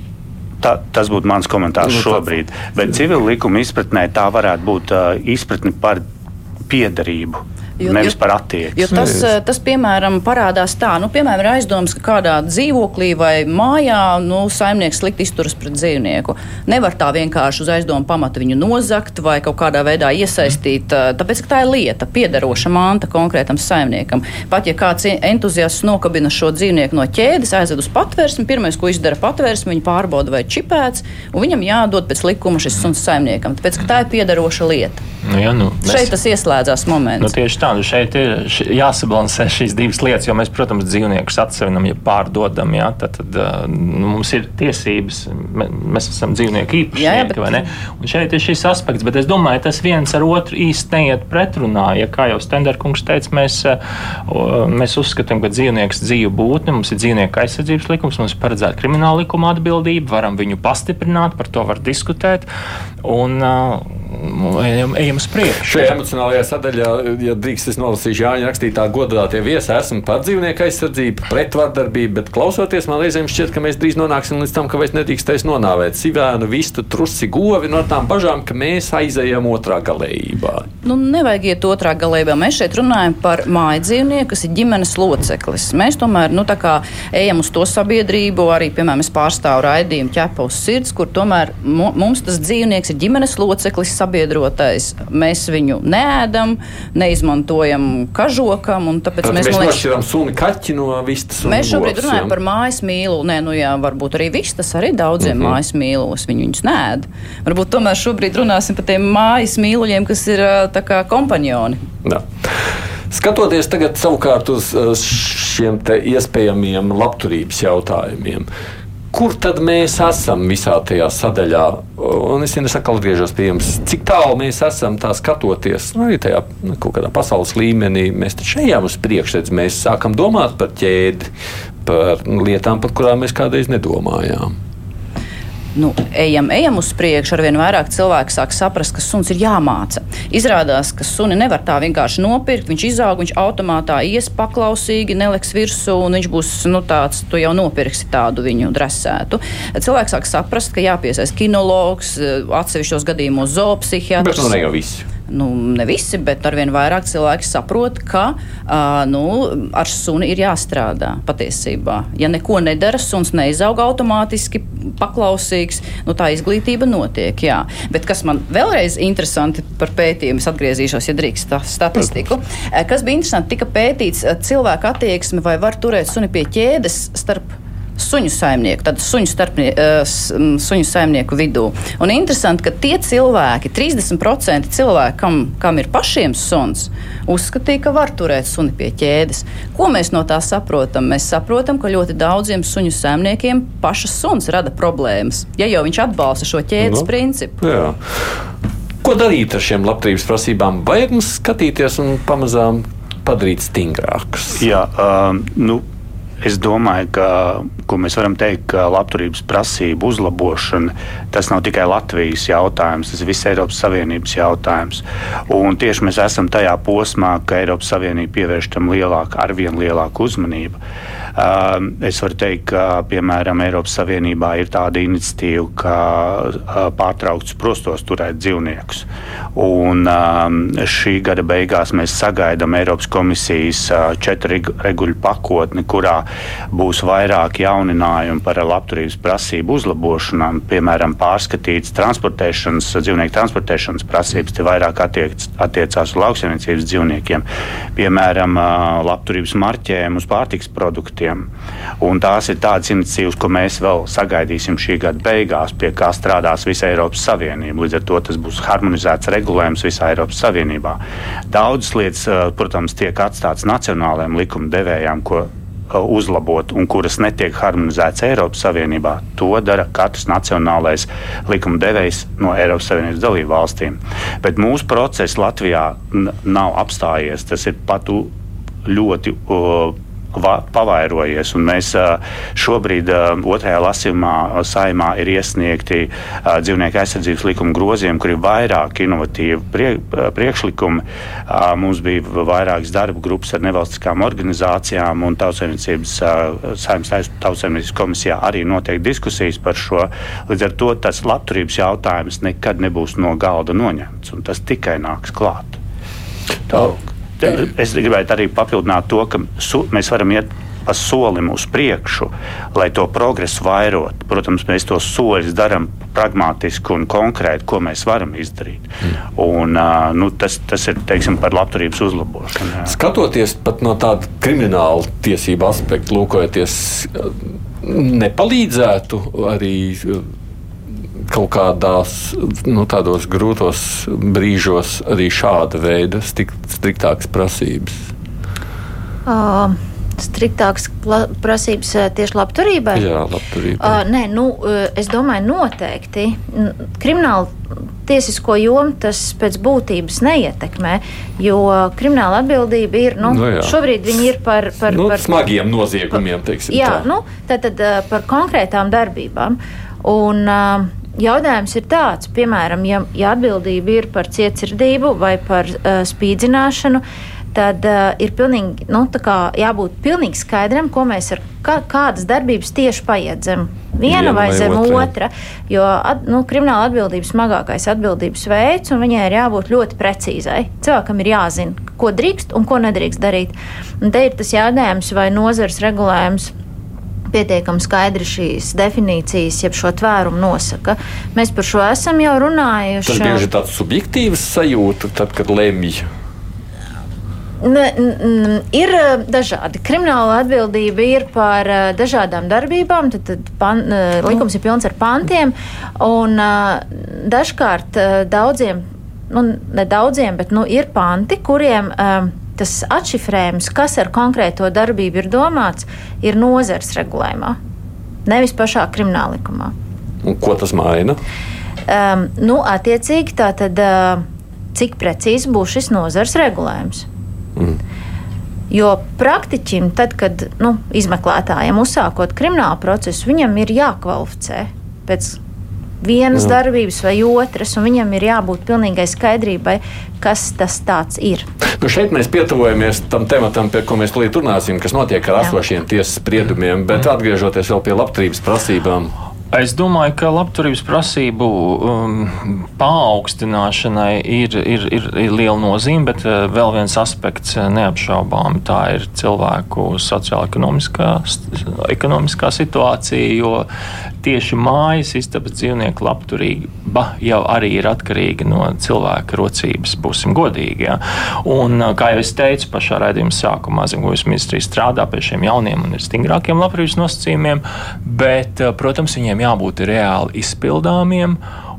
Tā, tas būtu mans komentārs nu, šobrīd. Bet civil likuma izpratnē tā varētu būt uh, izpratne par piedarību. Jo, Nevis jo, par attieksmi. Jo tas, eh, tas, piemēram, parādās tā, nu, piemēram, ir aizdoms, ka kādā dzīvoklī vai mājā nu, saimnieks slikti izturas pret dzīvnieku. Nevar tā vienkārši uz aizdomu pamata viņu nozagt vai kaut kādā veidā iesaistīt, eh, tāpēc, ka tā ir lieta, piederoša manta konkrētam saimniekam. Pat ja kāds entuziasts nokabina šo dzīvnieku no ķēdes, aizved uz patvērsmi, pirmais, ko izdara patvērsmi, viņi pārbauda, vai čipēts, un viņam jādod pēc likuma šis suns saimniekam, tāpēc, ka tā ir piederoša lieta. Nu, ja, nu, mēs... Šeit tas ieslēdzās moments. Nu, tieši tā, nu šeit ir jāsabalansē šīs divas lietas, jo mēs, protams, dzīvniekus atsevinam, ja pārdodam, ja, tad, tad nu, mums ir tiesības, mēs esam dzīvnieku īpašnieki, jā, jā, bet... vai ne? Un šeit ir šis aspekts, bet es domāju, tas viens ar otru īsti neiet pretrunā. Ja, kā jau Stenderkungs teica, mēs, mēs uzskatām, ka dzīvnieks ir dzīva būtne, mums ir dzīvnieku aizsardzības likums, mums ir paredzēta krimināla likuma atbildība, varam viņu pastiprināt, par to var diskutēt. Un, ejam, ejam uz priekšu. Šajā emocionālajā sadaļā, ja drīkst, es nolasīšu Jāņa rakstītā godātie viesi, esmu par dzīvnieku aizsardzību, pretvardarbību, bet klausoties, man reizēm šķiet, ka mēs drīz nonāksim līdz tam, ka vairs nedrīkstēs nonāvēt sivēnu, vistu, trusi, govi no tām bažām, ka mēs aizējam otrā galējībā. Nu, nevajag iet otrā galējībā. Mēs šeit runājam par māju dzīvnieku, kas ir ģimenes loceklis. Mēs tomēr nu, ejam uz to sabiedrību, arī, piemēram, es pārstāvu raidījumu ķepa uz sirds, kur tomēr mums tas dzīvnieks ir ģimenes loceklis sabiedrotais. Mēs viņu neēdam, neizmantojam kažokam. Tāpēc Tad mēs nošķiram suni kaķi no vistas. Mēs šobrīd runājam jā. par mājas mīlu. Nē, nu jā, varbūt arī vistas arī daudziem mm -hmm. mājas mīlos. Viņi viņus nēd. Varbūt tomēr šobrīd runāsim par tiem mājas mīluļiem, kas ir tā kā kompanjoni. Jā. Skatoties tagad savukārt uz šiem iespējamiem labturības jautājumiem, kur tad mēs esam visā tajā sadaļā? Un es vienkārši atkal atgriežos pie jums, cik tālu mēs esam tā skatoties, nu, arī tajā nu, kaut kādā pasaules līmenī. Mēs taču ejam uz priekšu, mēs sākam domāt par ķēdi, par lietām, par kurām mēs kādreiz nedomājām nu, ejam, ejam uz priekšu, arvien vairāk cilvēki sāk saprast, ka suns ir jāmāca. Izrādās, ka suni nevar tā vienkārši nopirkt. Viņš izaug, viņš automātā ies paklausīgi, neliks virsū, un viņš būs nu, tāds, tu jau nopirksi tādu viņu dresētu. Cilvēks sāk saprast, ka jāpiesaist kinologs, atsevišķos gadījumos zoopsihiatrs. Bet nu ne jau visi nu, ne visi, bet arvien vairāk cilvēki saprot, ka uh, nu, ar suni ir jāstrādā patiesībā. Ja neko nedara, suns neizauga automātiski paklausīgs, nu, tā izglītība notiek. Jā. Bet kas man vēlreiz interesanti par pētījumu, es atgriezīšos, ja drīkst tā statistiku. Kas bija interesanti, tika pētīts cilvēku attieksme vai var turēt suni pie ķēdes starp suņu saimnieku, tad suņu, starpnie, uh, suņu saimnieku vidū. Un interesanti, ka tie cilvēki, 30% cilvēki, kam, kam ir pašiem suns, uzskatīja, ka var turēt suni pie ķēdes. Ko mēs no tā saprotam? Mēs saprotam, ka ļoti daudziem suņu saimniekiem pašas suns rada problēmas, ja jau viņš atbalsta šo ķēdes nu, principu. Jā. Ko darīt ar šiem labdarības prasībām? Vajag mums skatīties un pamazām padarīt stingrākus. Jā, um, nu, Es domāju, ka mēs varam teikt, ka labturības prasību uzlabošana tas nav tikai Latvijas jautājums, tas ir visas Eiropas Savienības jautājums. Un tieši mēs esam tajā posmā, ka Eiropas Savienība pievērš tam lielāku, arvien lielāku uzmanību. Um, es varu teikt, ka piemēram Eiropas Savienībā ir tāda iniciatīva, ka uh, pārtraukts prostos turēt dzīvniekus. Un um, šī gada beigās mēs sagaidām Eiropas komisijas uh, četru regulu pakotni, kurā būs vairāk jauninājumi par labturības prasību uzlabošanām, piemēram, pārskatīts transportēšanas, dzīvnieku transportēšanas prasības, tie vairāk attiec, attiecās uz lauksaimniecības dzīvniekiem, piemēram, labturības marķējumu uz pārtiks produktiem. Un tās ir tādas iniciatīvas, ko mēs vēl sagaidīsim šī gada beigās, pie kā strādās visa Eiropas Savienība. Līdz ar to tas būs harmonizēts regulējums visā Eiropas Savienībā. Daudzas lietas, protams, tiek atstātas nacionālajiem likumdevējiem, ko uzlabot un kuras netiek harmonizētas Eiropas Savienībā. To dara katrs nacionālais likumdevējs no Eiropas Savienības dalību valstīm. Bet mūsu process Latvijā nav apstājies. Tas ir pat ļoti uh, pavairojies. Mēs šobrīd otrajā lasījumā saimā ir iesniegti dzīvnieku aizsardzības likuma grozījumi, kur ir vairāk inovatīvu prie, priekšlikumu. Mums bija vairākas darba grupas ar nevalstiskām organizācijām un tautsēmniecības tautsēmniecības komisijā arī notiek diskusijas par šo. Līdz ar to tas labturības jautājums nekad nebūs no galda noņemts, un tas tikai nāks klāt. Tālāk. Es gribētu arī papildināt to, ka mēs varam iet pa solim uz priekšu, lai to progresu vairot. Protams, mēs tos soļus darām pragmatiski un konkrēti, ko mēs varam izdarīt. Mm. Un, nu, tas, tas ir teiksim, par labturības uzlabošanu. Jā. Skatoties pat no tāda krimināla tiesība aspekta, lūkojoties, nepalīdzētu arī kaut kādās nu, tādos grūtos brīžos arī šāda veida striktākas prasības? Uh. Striktākas prasības tieši labturībai? Jā, labturībai. Uh, nē, nu, es domāju, noteikti. Krimināla tiesisko jomu tas pēc būtības neietekmē, jo krimināla atbildība ir, nu, nu jā. šobrīd viņi ir par, par, nu, par smagiem noziegumiem, teiksim. Jā, tā. nu, tad, tad par konkrētām darbībām. Un, uh, Jautājums ir tāds, piemēram, ja, ja atbildība ir par cietsirdību vai par uh, spīdzināšanu, tad uh, ir pilnīgi, nu, jābūt pilnīgi skaidram, ko mēs ar kā, kādas darbības tieši paiedzam. Viena, Viena vai zem otra. otra, jo at, nu, krimināla atbildība ir smagākais atbildības veids, un viņai ir jābūt ļoti precīzai. Cilvēkam ir jāzina, ko drīkst un ko nedrīkst darīt. Un te ir tas jautājums, vai nozars regulējums pietiekami skaidri šīs definīcijas, jeb šo tvērumu nosaka. Mēs par šo esam jau runājuši. Tas bieži ir tāds subjektīvs sajūta, tad, kad lemj. Ne, n, ir e, dažādi. Krimināla atbildība ir par uh, dažādām darbībām. Tad, tad pan, uh, likums ir pilns ar pantiem. Un, dažkārt daudziem, nu, ne daudziem, bet nu, ir panti, kuriem uh, tas atšifrējums, kas ar konkrēto darbību ir domāts, ir nozars regulējumā, nevis pašā krimināllikumā. Ko tas maina? Um, nu, attiecīgi, tā tad, uh, cik precīzi būs šis nozars regulējums. Mm. Jo praktiķim, tad, kad nu, izmeklētājiem uzsākot kriminālu procesu, viņam ir jākvalificē pēc vienas Jā. darbības vai otras, un viņam ir jābūt pilnīgai skaidrībai, kas tas ir. Nu šeit mēs pietuvojamies tam tematam, pie ko mēs tulīt runāsim, kas notiek ar esošiem tiesas spriedumiem, bet atgriežoties vēl pie labturības prasībām. Es domāju, ka labturības prasību um, paaugstināšanai ir, ir, ir, ir liela nozīme, bet uh, vēl viens aspekts uh, neapšaubām tā ir cilvēku sociāla-ekonomiskā ekonomiskā situācija, jo tieši mājas istabas dzīvnieku labturība jau arī ir atkarīga no cilvēka rocības, būsim godīgi. Ja? Un, kā jau es teicu, pašā raidījuma sākumā Zemgājas ministrija strādā pie šiem jauniem un stingrākiem labturības nosacījumiem, bet, protams, viņiem jābūt reāli izpildāmiem.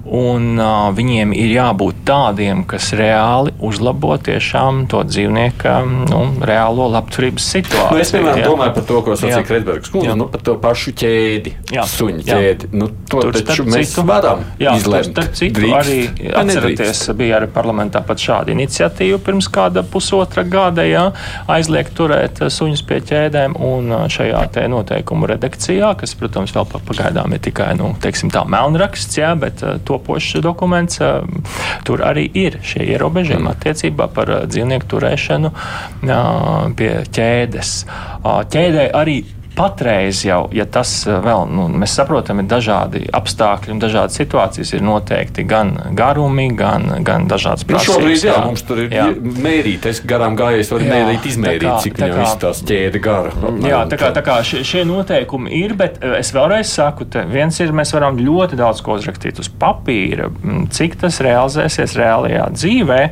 Un uh, viņiem ir jābūt tādiem, kas reāli uzlabo tiešām to dzīvnieku nu, reālo labturības situāciju. Nu, es piemēram jā. domāju par to, ko sacīja Kretbergs kundze, nu, par to pašu ķēdi, jā. suņu ķēdi. Nu, to tur taču mēs citu, varam jā, izlemt. Tur, citu, Drīkst, arī atceraties, bija arī parlamentā pat šāda iniciatīva pirms kāda pusotra gada, jā, aizliegt turēt suņus pie ķēdēm un šajā te noteikumu redakcijā, kas, protams, vēl pagaidām ir tikai, nu, teiksim tā, melnraksts, jā, bet to topošs dokuments, tur arī ir šie ierobežojumi mm. attiecībā par dzīvnieku turēšanu pie ķēdes. Ķēdē arī patreiz jau, ja tas vēl, nu, mēs saprotam, ir dažādi apstākļi un dažādas situācijas, ir noteikti gan garumi, gan, gan dažādas prasības. Nu, šobrīd, jā, jā, mums tur ir jā. mērīt, es garām gājējis, var jā, mērīt, izmērīt, kā, cik viņam viss tās ķēde gara. Jā, tā kā, tā kā šie, šie noteikumi ir, bet es vēlreiz saku, viens ir, mēs varam ļoti daudz ko uzrakstīt uz papīra, cik tas realizēsies reālajā dzīvē.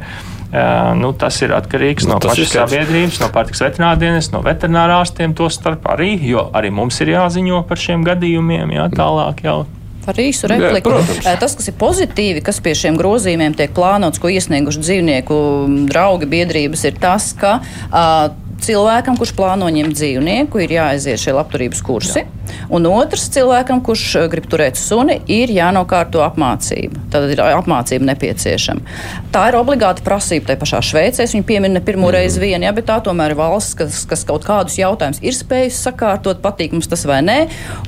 Nu, tas ir atkarīgs nu, no pašas sabiedrības, no pārtiks veterinārienes, no veterinārārstiem, to starp arī, jo arī mums ir jāziņo par šiem gadījumiem, jā, tālāk jau par īsu repliku. Jā, tas, kas ir pozitīvi, kas pie šiem grozījumiem tiek plānots, ko iesnieguši dzīvnieku draugi biedrības, ir tas, ka uh, cilvēkam, kurš plāno ņemt dzīvnieku, ir jāaiziet šie labturības kursi. Jā. Un otrs cilvēkam, kurš eh, grib turēt suni, ir jānokārto apmācība. Tad ir apmācība nepieciešama. Tā ir obligāta prasība tajā pašā Šveicē. Viņi piemin ne pirmo mm. reizi vienu, ja, bet tā tomēr ir valsts, kas, kas kaut kādus jautājumus ir spējusi sakārtot, patīk mums tas vai nē.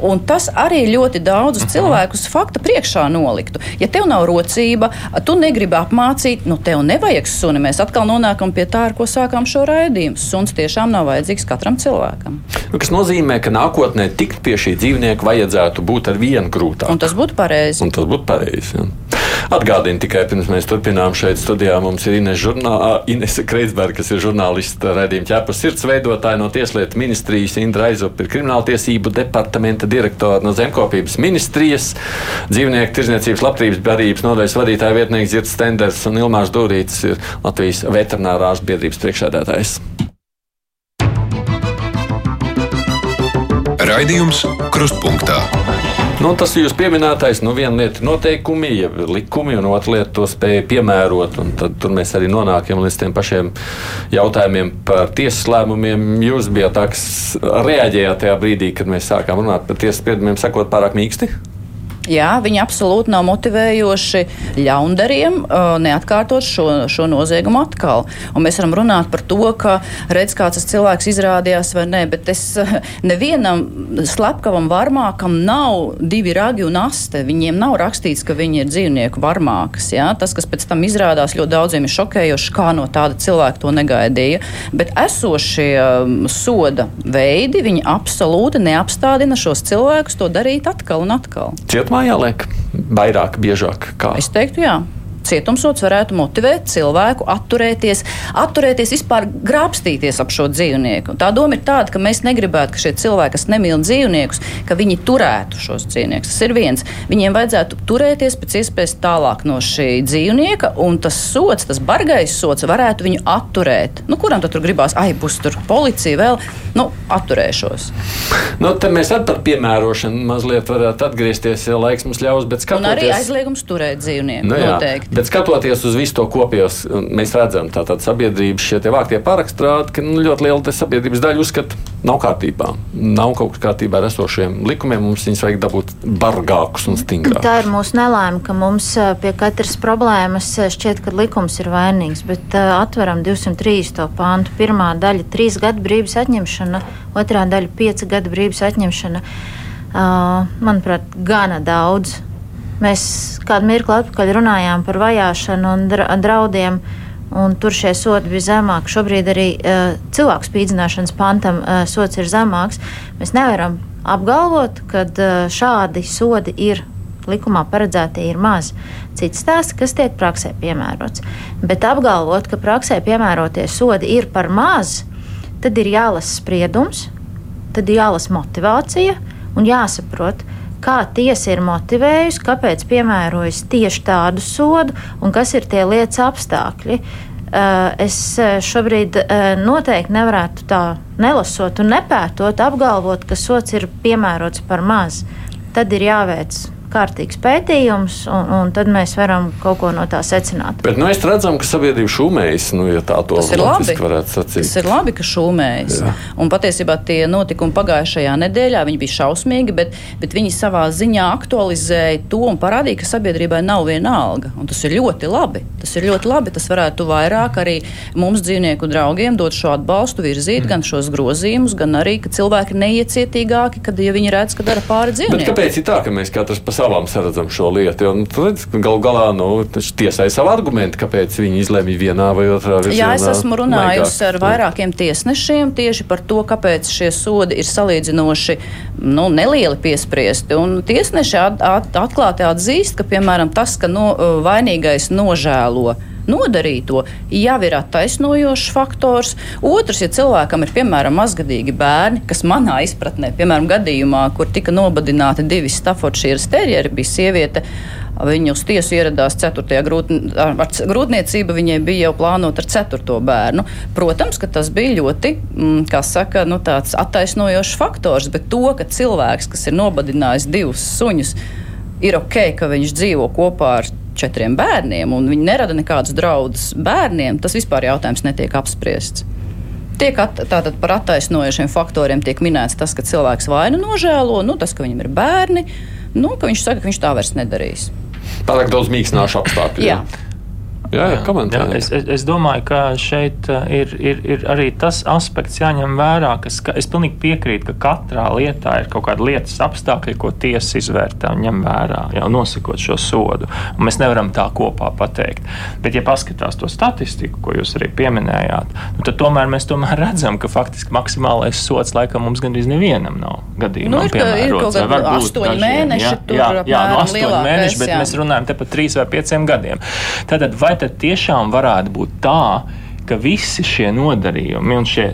Un tas arī ļoti daudzus -hmm. cilvēkus fakta priekšā noliktu. Ja tev nav rocība, tu negribi apmācīt, nu tev nevajag suni. Mēs atkal nonākam pie tā, ar ko sākām šo raidījumu. Suns tiešām nav vajadzīgs katram cilvēkam. Nu, kas nozīmē, ka nākotnē tikt pie šī dzīvnieka vajadzētu būt ar vienu grūtāku. Un tas būtu pareizi. Un tas būtu pareizi. Ja. Atgādini tikai pirms mēs turpinām šeit studijā. Mums ir Ines, žurnā, Ines Kreitsberga, kas ir žurnālista redzījuma ķēpas sirds veidotāja no Tieslietu ministrijas, Indra Aizup ir krimināltiesību departamenta direktora no Zemkopības ministrijas, dzīvnieku tirzniecības labturības barības nodaļas vadītāja vietnieks Zirts Stenders un Ilmārs Dūrītis ir Latvijas veterinārās biedrības priekšsēdētājs. Raidījums Krustpunktā. Nu, tas ir jūs pieminētais. Nu, viena lieta ir noteikumi, ja likumi, un otra lieta to spēja piemērot. Tad mēs arī nonākam līdz tiem pašiem jautājumiem par tiesas lēmumiem. Jūs bijat tā, kas reaģējāt tajā brīdī, kad mēs sākām runāt par tiesas spriedumiem, sakot pārāk mīksti. Jā, viņi absolūti nav motivējoši ļaundariem uh, neatkārtot šo, šo noziegumu atkal. Un mēs varam runāt par to, ka redz, kāds tas cilvēks izrādījās vai nē, bet es uh, nevienam slepkavam varmākam nav divi ragi un aste. Viņiem nav rakstīts, ka viņi ir dzīvnieku varmākas. Jā? Tas, kas pēc tam izrādās ļoti daudziem ir šokējoši, kā no tāda cilvēka to negaidīja. Bet esošie um, soda veidi, viņi absolūti neapstādina šos cilvēkus to darīt atkal un atkal. Cietumā jāliek vairāk, biežāk? Kā? Es teiktu, jā cietumsots varētu motivēt cilvēku atturēties, atturēties vispār grābstīties ap šo dzīvnieku. Tā doma ir tāda, ka mēs negribētu, ka šie cilvēki, kas nemīl dzīvniekus, ka viņi turētu šos dzīvniekus. Tas ir viens. Viņiem vajadzētu turēties pēc iespējas tālāk no šī dzīvnieka, un tas sots, tas bargais sots, varētu viņu atturēt. Nu, kuram tad tur gribās, ai, būs tur policija vēl, nu, atturēšos. Nu, te mēs arī par piemērošanu mazliet varētu atgriezties, ja laiks mums ļaus, bet skatoties. Un arī aizliegums turēt dzīvnieku. Nu, jā, noteikti. Bet skatoties uz visu to kopējos, mēs redzam, ka sabiedrības šie vāktie paraksti rāda, ka nu, ļoti liela sabiedrības daļa uzskata, nav kārtībā. Nav kaut kas kārtībā ar esošiem likumiem. Mums viņus vajag dabūt bargākus un stingrākus. Tā ir mūsu nelaime, ka mums pie katras problēmas šķiet, ka likums ir vainīgs. Bet uh, atveram 230. pāntu. Pirmā daļa - trīs gadu brīvības atņemšana, otrā daļa - pieci gadu brīvības atņemšana. Uh, manuprāt, gana daudz Mēs kādu mirkli atpakaļ runājām par vajāšanu un draudiem. Un tur šie sodi bija zemāki. Šobrīd arī uh, cilvēku spīdzināšanas pantam uh, sots ir zemāks. Mēs nevaram apgalvot, ka uh, šādi sodi ir likumā paredzētie ir maz. Cits stāsts, kas tiek praksē piemērots. Bet apgalvot, ka praksē piemērotie sodi ir par maz, tad ir jālasa spriedums, tad ir jālasa motivācija un jāsaprot, kā tiesa ir motivējusi, kāpēc piemērojas tieši tādu sodu un kas ir tie lietas apstākļi. Eh, es eh, šobrīd eh, noteikti nevarētu tā nelasot un nepētot, apgalvot, ka sots ir piemērots par maz. Tad ir jāveic kārtīgs pētījums, un, un tad mēs varam kaut ko no tā secināt. Bet nu, mēs redzam, ka sabiedrība šūmējas, nu, ja tā to Tas ir labi. varētu sacīt. Tas ir labi, ka šūmējas. Jā. Un patiesībā tie notikumi pagājušajā nedēļā viņi bija šausmīgi, bet, bet viņi savā ziņā aktualizēja to un parādīja, ka sabiedrībai nav viena alga. Un tas ir ļoti labi. Tas ir ļoti labi. Tas varētu vairāk arī mums dzīvnieku draugiem dot šo atbalstu, virzīt mm. gan šos grozījumus, gan arī, ka cilvēki neiecietīgāki, kad ja viņi redz, ka dara pāri Bet dzīvniekiem. kāpēc ir tā, ka mēs katrs pa savām saredzam šo lietu? Jo, nu, redz, ka Galu galā nu, tiesai savu argumentu, kāpēc viņi izlemj vienā vai otrā virzienā. Jā, es esmu runājusi ar vairākiem tiesnešiem tieši par to, kāpēc šie sodi ir salīdzinoši nu, nelieli piespriesti. Un tiesneši at, at, atklāti atzīst, ka piemēram tas, ka no, vainīgais nožēlo nodarīto, jau ir attaisnojošs faktors. Otrs, ja cilvēkam ir piemēram mazgadīgi bērni, kas manā izpratnē, piemēram, gadījumā, kur tika nobadināti divi Staffordshire terjeri, bija sieviete. Viņa uz tiesu ieradās 4. Grūtn, ar ar grūtniecību, viņai bija jau plānota ar 4. bērnu. Protams, ka tas bija ļoti, mm, kā saka, nu, tāds attaisnojošs faktors, bet to, ka cilvēks, kas ir nobadinājis divus suņus, ir ok, ka viņš dzīvo kopā ar četriem bērniem un viņi nerada nekādus draudus bērniem, tas vispār jautājums netiek apspriests. Tiek at, tātad par attaisnojošiem faktoriem tiek minēts tas, ka cilvēks vainu nožēlo, nu, tas, ka viņam ir bērni, nu, ka viņš saka, ka viņš tā vairs nedarīs. Pārāk daudz mīkstināšu apstākļu. Jā. jā, jā es, es, es domāju, ka šeit uh, ir, ir, ir arī tas aspekts jāņem vērā, ka es pilnīgi piekrītu, ka katrā lietā ir kaut kāda lietas apstākļi, ko tiesa izvērtē un ņem vērā, jau nosakot šo sodu. Un mēs nevaram tā kopā pateikt. Bet, ja paskatās to statistiku, ko jūs arī pieminējāt, nu, tad tomēr mēs tomēr redzam, ka faktiski maksimālais sods laikam mums gandrīz nevienam nav gadījumā. Nu, ir ir kaut astoņi dažiem, mēneši, jā, tur jā, jā, no astoņi lielākais, mēneši, bet jā. mēs runājam te par trīs vai pieciem gadiem. Tātad, vai tad tiešām varētu būt tā, ka visi šie nodarījumi un šie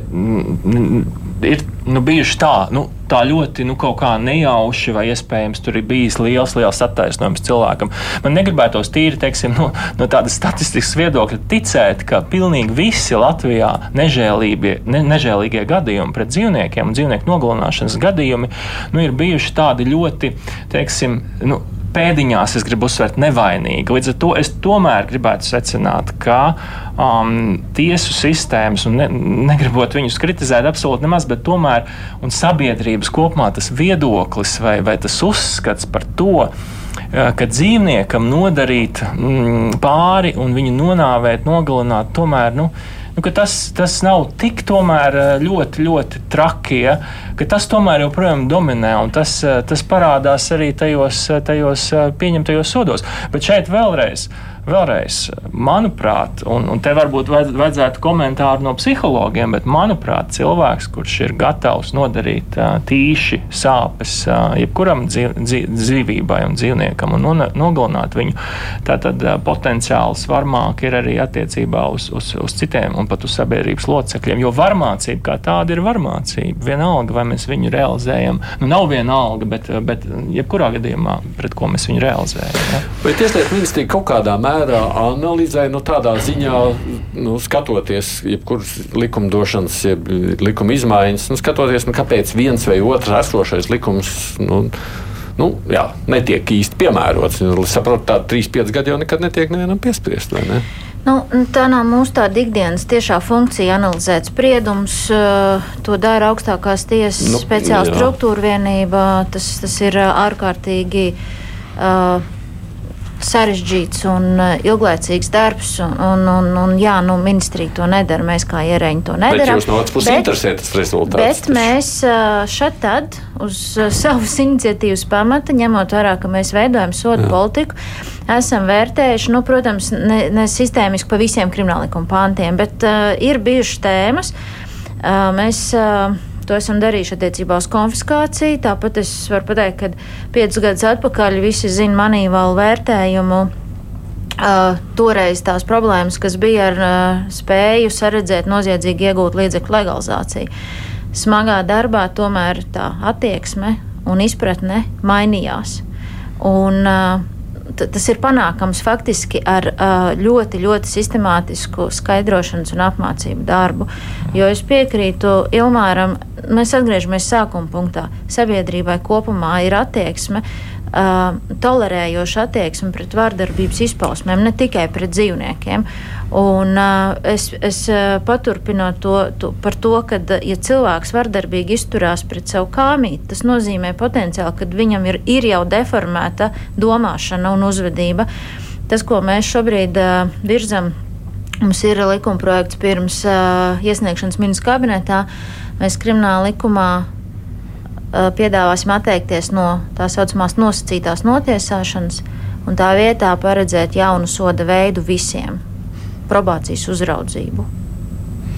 ir nu, bijuši tā, nu, tā ļoti nu, nejauši, vai iespējams tur ir bijis liels, liels attaisnojums cilvēkam. Man negribētos tīri, teiksim, no, no tādas statistikas viedokļa ticēt, ka pilnīgi visi Latvijā nežēlīgie, ne, nežēlīgie gadījumi pret dzīvniekiem un dzīvnieku nogalināšanas gadījumi nu, ir bijuši tādi ļoti, teiksim, nu, pēdiņās es gribu uzsvērt nevainīgi. Līdz ar to es tomēr gribētu secināt, ka um, tiesu sistēmas, un ne, negribot viņus kritizēt absolūti nemaz, bet tomēr sabiedrības kopumā tas viedoklis vai, vai tas uzskats par to, eh, ka dzīvniekam nodarīt mm, pāri un viņu nonāvēt, nogalināt, tomēr. Nu, Nu, tas, tas nav tik eh, ļoti, ļoti traki, ja, ka tas tomēr joprojām dominē un tas, eh, tas parādās arī tajos, eh, tajos pieņemtajos sodos. Bet šeit vēlreiz. Vēlreiz, manuprāt, un, un te varbūt vajadz- vajadzētu komentāru no psihologiem, bet manuprāt, cilvēks, kurš ir gatavs nodarīt tīši sāpes jebkuram dzīv, dzīv, dzīvībai un dzīvniekam un nogalināt viņu, tad potenciāls varmāk ir arī attiecībā uz, uz, uz citiem un pat uz sabiedrības locekļiem. Jo varmācība kā tāda ir varmācība. Vienalga, vai mēs viņu realizējam, nu nav vienalga, bet, bet jebkurā gadījumā, pret ko mēs viņu realizējam. Ja? Vai Tieslietu ministrija kaut kādā mērā analizē, nu, tādā ziņā, nu, skatoties, jebkuras likumdošanas, jeb likuma izmaiņas, nu, skatoties, nu, kāpēc viens vai otrs esošais likums. Nu, Nu, jā, netiek īsti piemērots. Nu, Es saprotu, ka 3-5 gadi jau nekad netiek nevienam piespriest. Ne? Nu, tā nav mūsu tāda ikdienas tiešā funkcija analizēt spriedumus. eh, To dara augstākās tiesas Nu, nu, speciāla struktūra vienība. Tas, tas ir eh, ārkārtīgi uh, sarežģīts un uh, ilglaicīgs darbs. Un, un, un, jā, nu, ministrija to nedara. Mēs kā ierēģi to Bet nedarām. jūs no otras puses interesē tas rezultāts. Bet taču. mēs ā, šeit tad uz ā, savas iniciatīvas pamata, ņemot vērā, ka mēs veidojam sodu Jā. politiku, esam vērtējuši, nu, protams, ne, ne sistēmiski pa visiem krimināllikuma pāntiem, bet uh, ir bijušas tēmas. Uh, mēs uh, to esam darījuši attiecībā uz konfiskāciju. Tāpat es varu pateikt, ka piecus gadus atpakaļ visi zina manī vēl vērtējumu. Uh, toreiz tās problēmas, kas bija ar uh, spēju saredzēt noziedzīgi iegūt līdzekļu legalizāciju. Smagā darbā tomēr tā attieksme un izpratne mainījās. Un, uh, tas ir panākams faktiski ar uh, ļoti, ļoti sistemātisku skaidrošanas un apmācību darbu. Jo es piekrītu Ilmāram, mēs atgriežamies sākuma punktā. Sabiedrībai kopumā ir attieksme uh, tolerējoša attieksme pret vārdarbības izpausmēm, ne tikai pret dzīvniekiem. Un, uh, es es uh, paturpinu to, to, par to, ka, ja cilvēks vardarbīgi izturās pret savu kāmīti, tas nozīmē potenciāli, ka viņam ir, ir jau deformēta domāšana un uzvedība. Tas, ko mēs šobrīd uh, virzam, mums ir likuma projekts pirms uh, iesniegšanas ministra kabinetā. Mēs krimināla likumā uh, piedāvāsim atteikties no tā saucamās nosacītās notiesāšanas un tā vietā paredzēt jaunu soda veidu visiem - probācijas uzraudzību.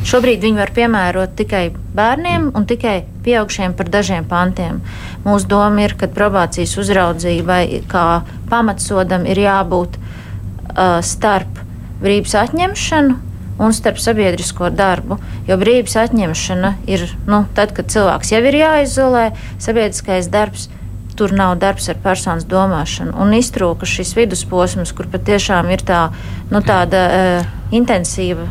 Šobrīd viņi var piemērot tikai bērniem un tikai pieaugšiem par dažiem pantiem. Mūsu doma ir, ka probācijas uzraudzībai kā pamatsodam ir jābūt uh, starp brīvības atņemšanu un starp sabiedrisko darbu. Jo brīvības atņemšana ir nu, tad, kad cilvēks jau ir jāizolē, sabiedriskais darbs. Tur nav darbs ar personas domāšanu. Un iztrūka šis vidusposms, kur patiešām ir tā, nu, tāda uh, intensīva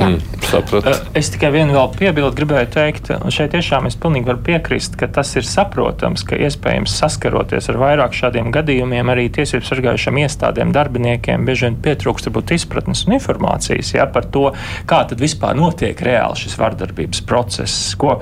Mm, sapratu. es tikai vienu vēl piebildu gribēju teikt, un šeit tiešām es pilnīgi varu piekrist, ka tas ir saprotams, ka iespējams saskaroties ar vairāk šādiem gadījumiem, arī tiesību sargājušiem iestādēm, darbiniekiem bieži vien pietrūkst varbūt izpratnes un informācijas ja, par to, kā tad vispār notiek reāli šis vardarbības process. Ko,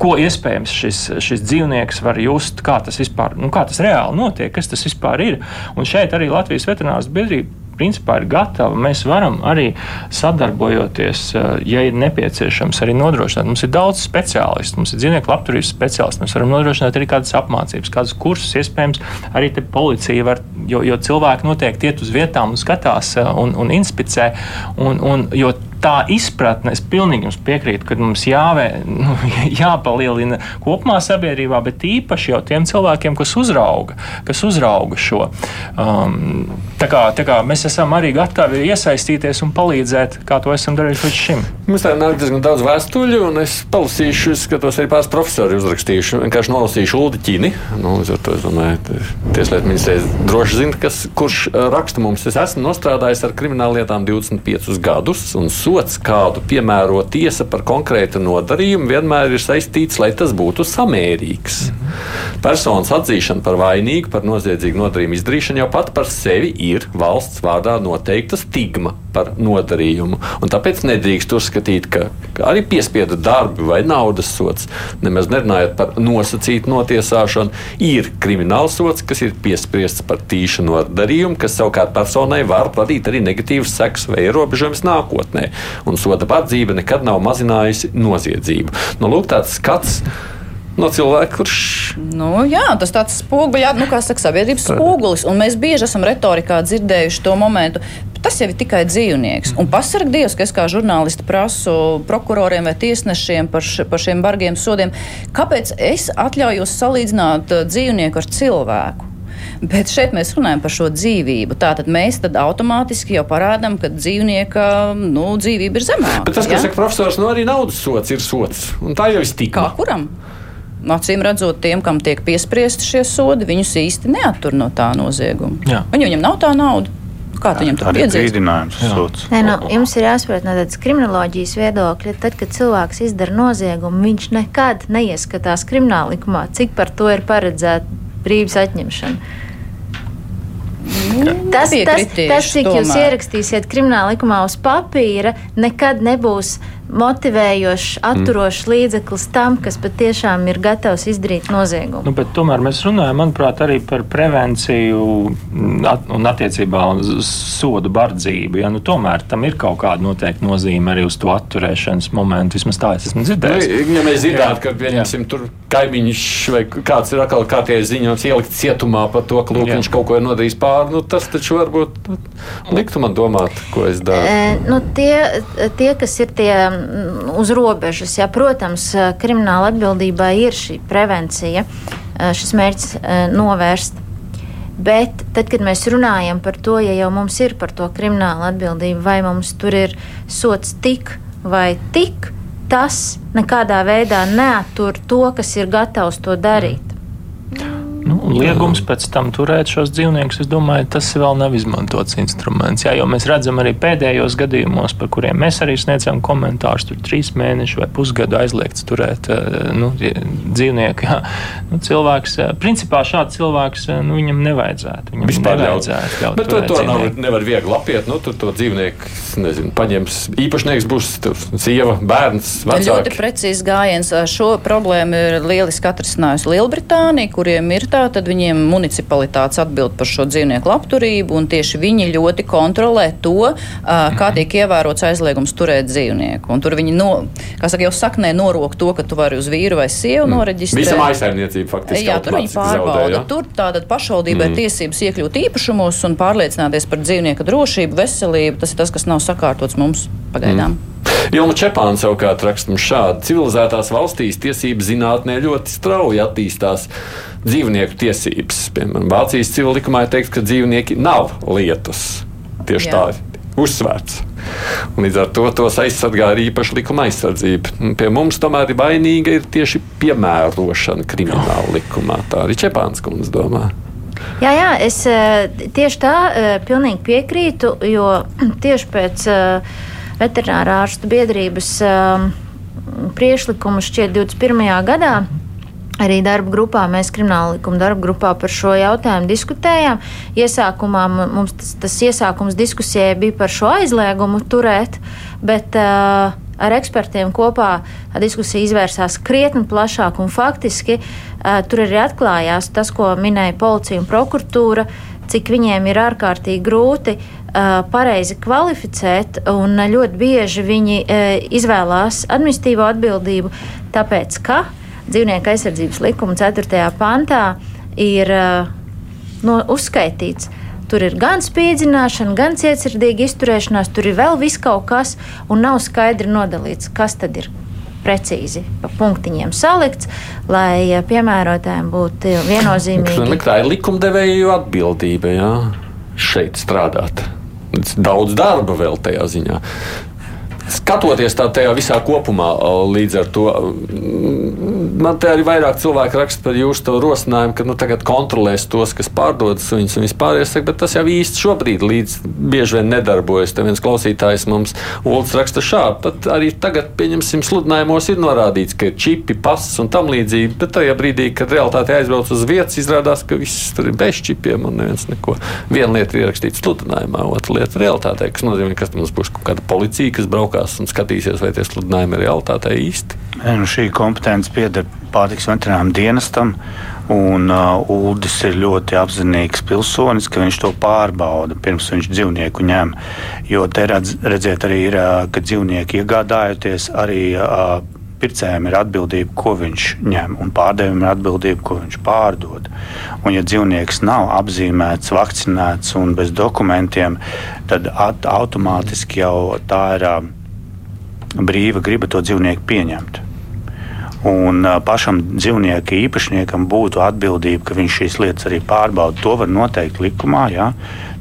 ko iespējams šis, šis dzīvnieks var just, kā tas vispār, nu, kā tas reāli notiek, kas tas vispār ir. Un šeit arī Latvijas veterinārs biedrība principā ir gatava. Mēs varam arī sadarbojoties, eh, ja ir nepieciešams, arī nodrošināt. Mums ir daudz speciālistu, mums ir dzīvnieku labturības speciālisti. Mēs varam nodrošināt arī kādas apmācības, kādus kursus, iespējams, arī policija var, jo, jo cilvēki noteikti iet uz vietām un skatās eh, un, un inspicē. Un, un, jo tā izpratne, es pilnīgi jums piekrītu, ka mums jāvē, nu, jāpalielina kopumā sabiedrībā, bet īpaši jau tiem cilvēkiem, kas uzrauga, kas uzrauga šo. Um, tā kā, tā kā mēs esam arī gatavi iesaistīties un palīdzēt, kā to esam darījuši līdz šim. Mums tā nāk diezgan daudz vēstuļu, un es palasīšu, es skatos arī pāris profesori uzrakstījuši, vienkārši nolasīšu Uldi Ķini. Nu, to, es domāju, Tieslietu ministrijas droši zina, kas, kurš uh, raksta mums. Es esmu nostrādājis ar krimināllietām 25 gadus, un sots, kādu piemēro tiesa par konkrētu nodarījumu, vienmēr ir saistīts, lai tas būtu samērīgs. Mhm. Personas atzīšana par vainīgu par noziedzīgu nodarījumu izdarīšanu jau pat par sevi ir valsts vārdā noteikta stigma par nodarījumu. Un tāpēc nedrīkst uzskatīt, ka, ka arī piespiedu darbi vai naudas sots, nemaz nerunājot par nosacītu notiesāšanu, ir krimināls sots, kas ir piespriests par tīšu nodarījumu, kas savukārt personai var radīt arī negatīvas sekas vai ierobežojumus nākotnē. Un soda padzīve nekad nav mazinājusi noziedzību. Nu, lūk, tāds skats no cilvēka, kurš. Nu, jā, tas tāds spoguļs, nu, kā saka, sabiedrības spogulis. Un mēs bieži esam retorikā dzirdējuši to momentu. Tas jau ir tikai dzīvnieks. Un pasarg Dievs, ka es kā žurnālisti prasu prokuroriem vai tiesnešiem par, š, par šiem bargiem sodiem, kāpēc es atļaujos salīdzināt uh, dzīvnieku ar cilvēku? Bet šeit mēs runājam par šo dzīvību. Tātad mēs automātiski jau parādām, ka dzīvnieka nu, dzīvība ir zemāka. Bet tas, kas ja? saka profesors, nu arī naudas sots ir sots. Un tā jau ir stigma. Kā kuram? Acīm redzot, tiem, kam tiek piespriesti šie sodi, viņus īsti neattur no tā nozieguma. Jā. Viņam nav tā nauda. Kā viņam tur bija brīdinājums? Nē, nu, jums ir jāsaprot no tādas kriminoloģijas viedokļa, tad, kad cilvēks izdara noziegumu, viņš nekad neieskatās krimināla likumā, cik par to ir paredzēta brīvības atņemšana. Tas, tas, tas, cik tomēr. jūs ierakstīsiet krimināla likumā uz papīra, nekad nebūs motivējošs, atturošs mm. līdzeklis tam, kas patiešām ir gatavs izdarīt noziegumu. Nu, tomēr mēs runājam, manuprāt, arī par prevenciju at, un attiecībā uz sodu bardzību. Ja? Nu, tomēr tam ir kaut kāda noteikta nozīme arī uz to atturēšanas momentu. Vismaz tā es esmu dzirdējis. Nu, ja mēs zinām, ka pieņemsim, tur kaimiņš vai kāds ir atkal kārtējis ziņojums ielikt cietumā par to, ka lūk, viņš kaut ko ir nodarījis pāri, nu, tas taču varbūt nu, liktu man domāt, ko es daru. E, nu, tie, tie, kas ir tie uz robežas. Jā, protams, krimināla atbildībā ir šī prevencija, šis mērķis novērst. Bet tad, kad mēs runājam par to, ja jau mums ir par to kriminālu atbildību, vai mums tur ir sots tik vai tik, tas nekādā veidā neatur to, kas ir gatavs to darīt. Nu, Un liegums pēc tam turēt šos dzīvniekus, es domāju, tas vēl nav izmantots instruments. Jā, jo mēs redzam arī pēdējos gadījumos, par kuriem mēs arī sniedzam komentārus, tur trīs mēneši vai pusgadu aizliegts turēt eh, nu, dzīvnieku. Jā. Nu, cilvēks, eh, principā šāds cilvēks, eh, nu, viņam nevajadzētu. Viņam Vispār nevajadzētu ļaut. Bet to, to nav, nevar viegli apiet. Nu, tu to dzīvnieku, nezinu, paņems. Īpašnieks būs sieva, bērns, vecāki. Ļoti precīzi gājiens. Šo problēmu ir lieliski atrisinājusi Lielbritānija, kuriem ir tā tad viņiem municipalitātes atbild par šo dzīvnieku labturību, un tieši viņi ļoti kontrolē to, kā tiek ievērots aizliegums turēt dzīvnieku. Un tur viņi, no, kā saka, jau saknē norok to, ka tu vari uz vīru vai sievu mm. noreģistrēt. Visa maisaimniecība faktiski. Jā, tur viņi pārbauda. Zaudē, ja? Tur tātad pašvaldībai mm. ir tiesības iekļūt īpašumos un pārliecināties par dzīvnieku drošību, veselību. Tas ir tas, kas nav sakārtots mums pagaidām. Mm. Ilma Čepāna savukārt raksta mums šādi: civilizētās valstīs tiesību zinātnē ļoti strauji attīstās dzīvnieku tiesības. Piemēram, Vācijas civil likumā ir teikts, ka dzīvnieki nav lietas. Tieši Jā. tā uzsvērts. Līdz ar to tos aizsargā arī īpaši likuma aizsardzība. Pie mums tomēr ir vainīga ir tieši piemērošana krimināla likumā. Tā arī Čepāns kundze domā. Jā, jā, es eh, tieši tā eh, pilnīgi piekrītu, jo tieši pēc uh, veterinārā ārstu biedrības um, priešlikumu šķiet 21. gadā. Arī darba grupā, mēs krimināla likuma darba grupā par šo jautājumu diskutējām. Iesākumā mums tas, tas iesākums diskusijai bija par šo aizliegumu turēt, bet uh, ar ekspertiem kopā diskusija izvērsās krietni plašāk un faktiski uh, tur arī atklājās tas, ko minēja policija un prokuratūra, cik viņiem ir ārkārtīgi grūti uh, pareizi kvalificēt, un ļoti bieži viņi izvēlās administratīvo atbildību, tāpēc ka dzīvnieku aizsardzības likuma 4. pantā ir no, uzskaitīts. Tur ir gan spīdzināšana, gan cietsirdīga izturēšanās, tur ir vēl viss kaut kas, un nav skaidri nodalīts, kas tad ir precīzi pa punktiņiem salikts, lai piemērotājiem būtu viennozīmīgi. Tā ir likumdevēju atbildība, jā, šeit strādāt daudz darba vēl tajā ziņā skatoties tā tajā visā kopumā, līdz ar to man te arī vairāk cilvēki raksta par jūsu rosinājumu, ka nu, tagad kontrolēs tos, kas pārdod suņus un vispārējais, bet tas jau īsti šobrīd līdz bieži vien nedarbojas. Te viens klausītājs mums Ulds raksta šādi, pat arī tagad, pieņemsim, sludinājumos ir norādīts, ka ir čipi, pasas un tam līdzīgi, bet tajā brīdī, kad realitāte aizbrauc uz vietas, izrādās, ka viss tur ir bez čipiem un neviens neko. Viena lieta ir ierakstīta sludinājumā, otra lieta realitātē, kas nozīmē, ka mums būs kaut kāda policija, kas braukā rokās un skatīsies, vai tie sludinājumi ir realitātē īsti. Nu, šī kompetence pieder pārtiks veterināram dienestam. Un uh, Uldis ir ļoti apzinīgs pilsonis, ka viņš to pārbauda pirms viņš dzīvnieku ņem. Jo te redz, redziet, arī ir, uh, ka dzīvnieki iegādājoties arī. Uh, pircējiem ir atbildība, ko viņš ņem, un pārdevējiem ir atbildība, ko viņš pārdod. Un, ja dzīvnieks nav apzīmēts, vakcinēts un bez dokumentiem, tad at, automātiski jau tā ir brīva griba to dzīvnieku pieņemt. Un pašam dzīvnieka īpašniekam būtu atbildība, ka viņš šīs lietas arī pārbauda. To var noteikt likumā. Ja?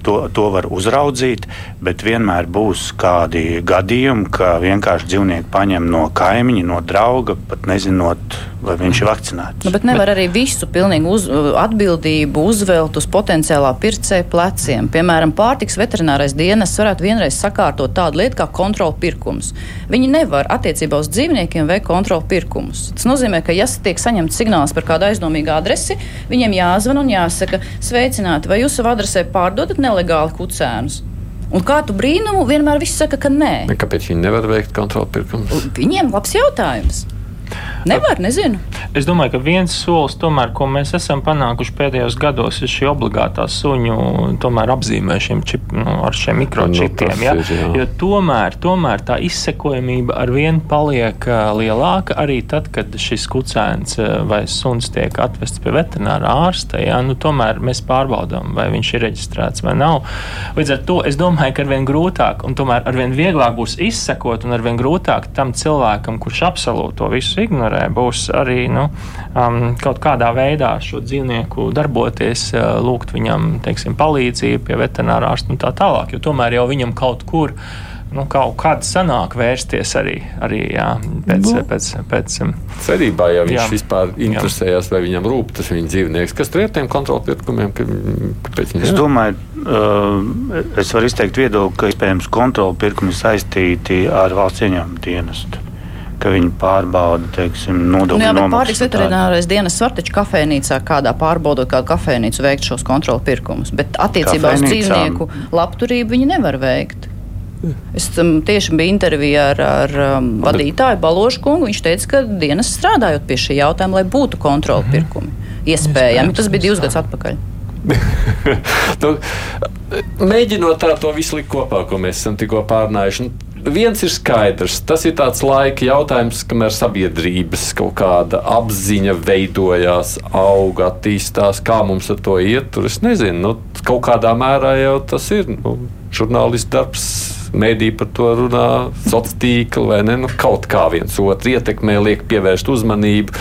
To, to var uzraudzīt, bet vienmēr būs kādi gadījumi, ka vienkārši dzīvnieki paņem no kaimiņa, no drauga, pat nezinot, vai viņš ir vakcinēts. Nu, bet nevar arī visu pilnīgi uz, atbildību uzvelt uz potenciālā pircēja pleciem. Piemēram, pārtiks veterinārais dienas varētu vienreiz sakārtot tādu lietu kā kontrolu pirkums. Viņi nevar attiecībā uz dzīvniekiem veikt kontrolu pirkumus. Tas nozīmē, ka, ja tiek saņemts signāls par kādu aizdomīgu adresi, viņiem jāzvan un jāsaka, sveicināti, vai jūs savā adresē pārdodat nelegāli kucēnus. Un kā tu brīnumu, vienmēr viss saka, ka nē. Kāpēc viņi nevar veikt kontrolu pirkumu? Viņiem labs jautājums. Nevar, nezinu. Es domāju, ka viens solis, tomēr, ko mēs esam panākuši pēdējos gados, ir šī obligātā suņu apzīmēšana čip, nu, ar šiem mikročipiem. Nu, ja? ir, jā. jo tomēr, tomēr tā izsekojamība ar vienu paliek lielāka arī tad, kad šis kucēns vai suns tiek atvests pie veterināra ārsta. Ja? Nu, tomēr mēs pārbaudām, vai viņš ir reģistrēts vai nav. Līdz ar to es domāju, ka arvien grūtāk un tomēr arvien vieglāk būs izsekot un arvien grūtāk tam cilvēkam, kurš absolūti to visu ignorē, būs arī nu, um, kaut kādā veidā šo dzīvnieku darboties, uh, lūgt viņam teiksim, palīdzību pie veterinārā ārsta un tā tālāk. Jo tomēr jau viņam kaut kur nu, kaut kāda sanāk vērsties arī, arī jā, pēc, nu. pēc, pēc, pēc cerībā, ja viņš jā, vispār interesējās, jā. vai viņam rūp tas viņa dzīvnieks, kas tur ir tiem kontrolpirkumiem. Ka, es domāju, uh, es varu izteikt viedokli, ka iespējams kontrolpirkumi saistīti ar valsts ieņēmumu dienestu ka viņi pārbauda, teiksim, nodokļu nu, nomaksas. Pārtiks veterinārais dienas var taču kafejnīcā kādā pārbaudot kādu kafejnīcu veikt šos kontrolu pirkumus, bet attiecībā uz dzīvnieku labturību viņi nevar veikt. Es um, tieši biju intervijā ar, ar um, vadītāju Balošu kungu. Viņš teica, ka dienas strādājot pie šī jautājuma, lai būtu kontrolu mhm. pirkumi. Iespējami. Tas bija divus gadus atpakaļ. nu, mēģinot tā to visu likt kopā, ko mēs esam tikko pārnājuši. Nu, viens ir skaidrs. Tas ir tāds laika jautājums, kamēr sabiedrības kaut kāda apziņa veidojās, auga, attīstās. Kā mums ar to iet, tur es nezinu. Nu, kaut kādā mērā jau tas ir nu, žurnālists darbs Mēdī par to runā, sociālā tīkla vai ne? Nu, kaut kā viens otru ietekmē, liek pievērst uzmanību.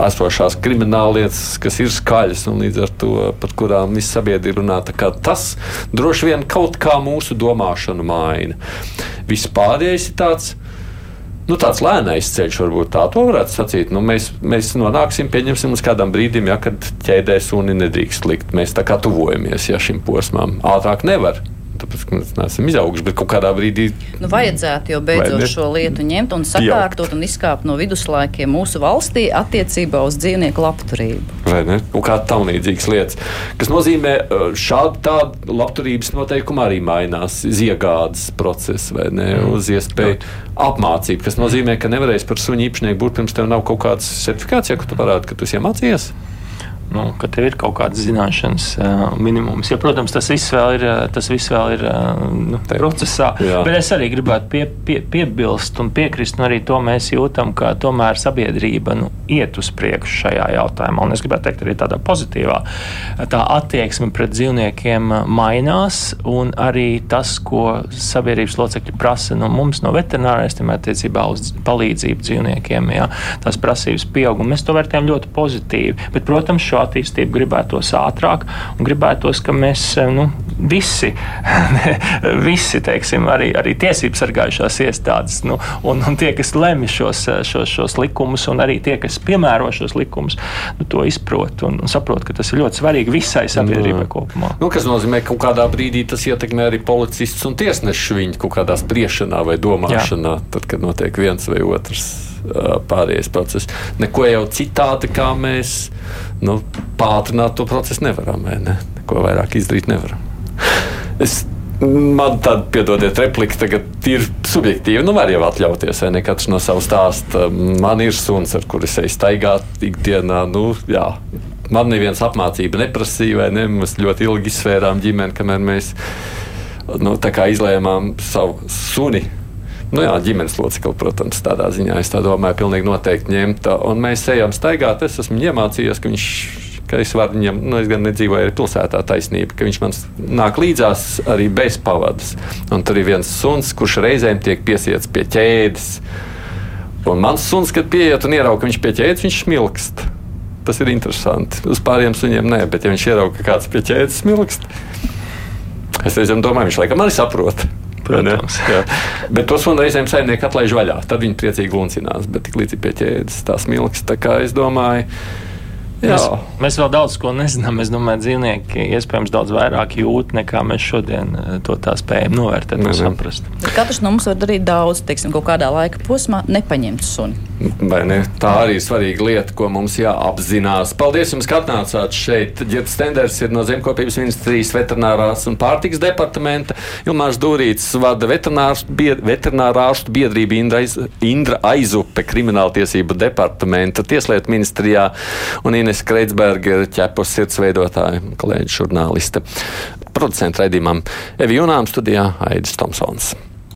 Esošās krimināllietas, kas ir skaļas un līdz ar to par kurām visa sabiedrība runā. Tas droši vien kaut kā mūsu domāšanu maina. Vispārējais ir tāds. Nu, tāds lēnais ceļš, varbūt tā varētu sacīt. Nu, mēs, mēs nonāksim, uz kādam brīdim, ja kad ķēdē suni nedrīkst likt. Mēs tā kā tuvojamies ja, šim posmam. Ātrāk nevar tāpēc, ka mēs neesam izauguši, bet kaut kādā brīdī. Nu, vajadzētu jau beidzot šo lietu ņemt un sakārtot un izkāpt no viduslaikiem mūsu valstī attiecībā uz dzīvnieku labturību. Vai ne? Un kā tam līdzīgas lietas. Kas nozīmē, šādi tādi labturības noteikumi arī mainās, iegādes procesi vai ne, mm. uz iespēju apmācību, kas nozīmē, ka nevarēs par suņu īpašnieku būt pirms tev nav kaut kādas certifikācijas, ja tu parādi, ka tu esi iemācījies nu, ka tev ir kaut kādas zināšanas uh, minimums. Ja, protams, tas viss vēl ir, tas viss vēl ir uh, nu, procesā. Jā. Bet es arī gribētu pie, pie, piebilst un piekrist, un arī to mēs jūtam, ka tomēr sabiedrība nu, iet uz priekšu šajā jautājumā. Un es gribētu teikt, arī tādā pozitīvā tā attieksme pret dzīvniekiem mainās, un arī tas, ko sabiedrības locekļi prasa no mums, no veterināristiem, attiecībā uz palīdzību dzīvniekiem, jā, tās prasības pieaug, un mēs to vērtējam ļoti pozitīvi. Bet, protams, šo attīstību gribētos ātrāk un gribētos, ka mēs eh, nu, visi, visi teiksim, arī, arī tiesību sargājušās iestādes nu, un, un tie, kas lemj šos, eh, šos, šos likumus, un arī tie, kas piemēro šos likumus, nu, to izprot un, un saprot, ka tas ir ļoti svarīgi visai sabiedrībai nu, kopumā. Nu, kas nozīmē, ka kaut kādā brīdī tas ietekmē arī policistus un tiesnešus viņu kaut kādā spriešanā vai domāšanā, Jā. tad, kad notiek viens vai otrs pārējais process. Neko jau citādi, kā mēs nu, pātrināt to procesu nevaram. Ne? Neko vairāk izdarīt nevaram. Es Man tāda, piedodiet, replika tagad ir subjektīva. Nu, var jau atļauties, vai ne katrs no savas stāsta. Man ir suns, ar kuru es eju staigāt ikdienā. Nu, jā. Man neviens apmācība neprasīja, vai ne? Mēs ļoti ilgi izsvērām ģimeni, kamēr mēs nu, izlēmām savu suni Nu, jā, ģimenes locekli, protams, tādā ziņā es tā domāju, pilnīgi noteikti ņemt. Un mēs ejam staigāt. Es esmu iemācījies, ka viņš ka es varu viņam, nu, es gan nedzīvoju arī pilsētā taisnība, ka viņš man nāk līdzās arī bez pavadas. Un tur ir viens suns, kurš reizēm tiek piesiets pie ķēdes. Un mans suns, kad pieiet un ierauga, ka viņš pie ķēdes, viņš smilkst. Tas ir interesanti. Uz pāriem suņiem nē, bet ja viņš ierauga, ka kāds pie ķēdes smilkst, es reizēm domāju, viņš laikam arī saprot. Protams. bet tos un reizēm saimnieki atlaiž vaļā. Tad viņi priecīgi luncinās, bet tik līdz pie ķēdes tās milks. Tā kā es domāju, Mēs, mēs vēl daudz ko nezinām. Es domāju, dzīvnieki iespējams daudz vairāk jūt, nekā mēs šodien eh, to tā spējam novērtēt un saprast. Bet katrs no mums var darīt daudz, teiksim, kaut kādā laika posmā, nepaņemt suni. Vai ne? Tā arī ir svarīga lieta, ko mums jāapzinās. Paldies jums, ka atnācāt šeit. Ģērts Stenders ir no Zemkopības ministrijas veterinārās un pārtiks departamenta. Ilmārs Dūrīts vada veterinārārstu biedrību Indra, Aiz, Indra Aizupe krimināltiesību departamenta tieslietu ministrijā un Ines Kreitsberga, ķepus sirds veidotāja, kolēģi žurnāliste. Producenta raidījumam Evi Junām studijā Aidis Tomsons.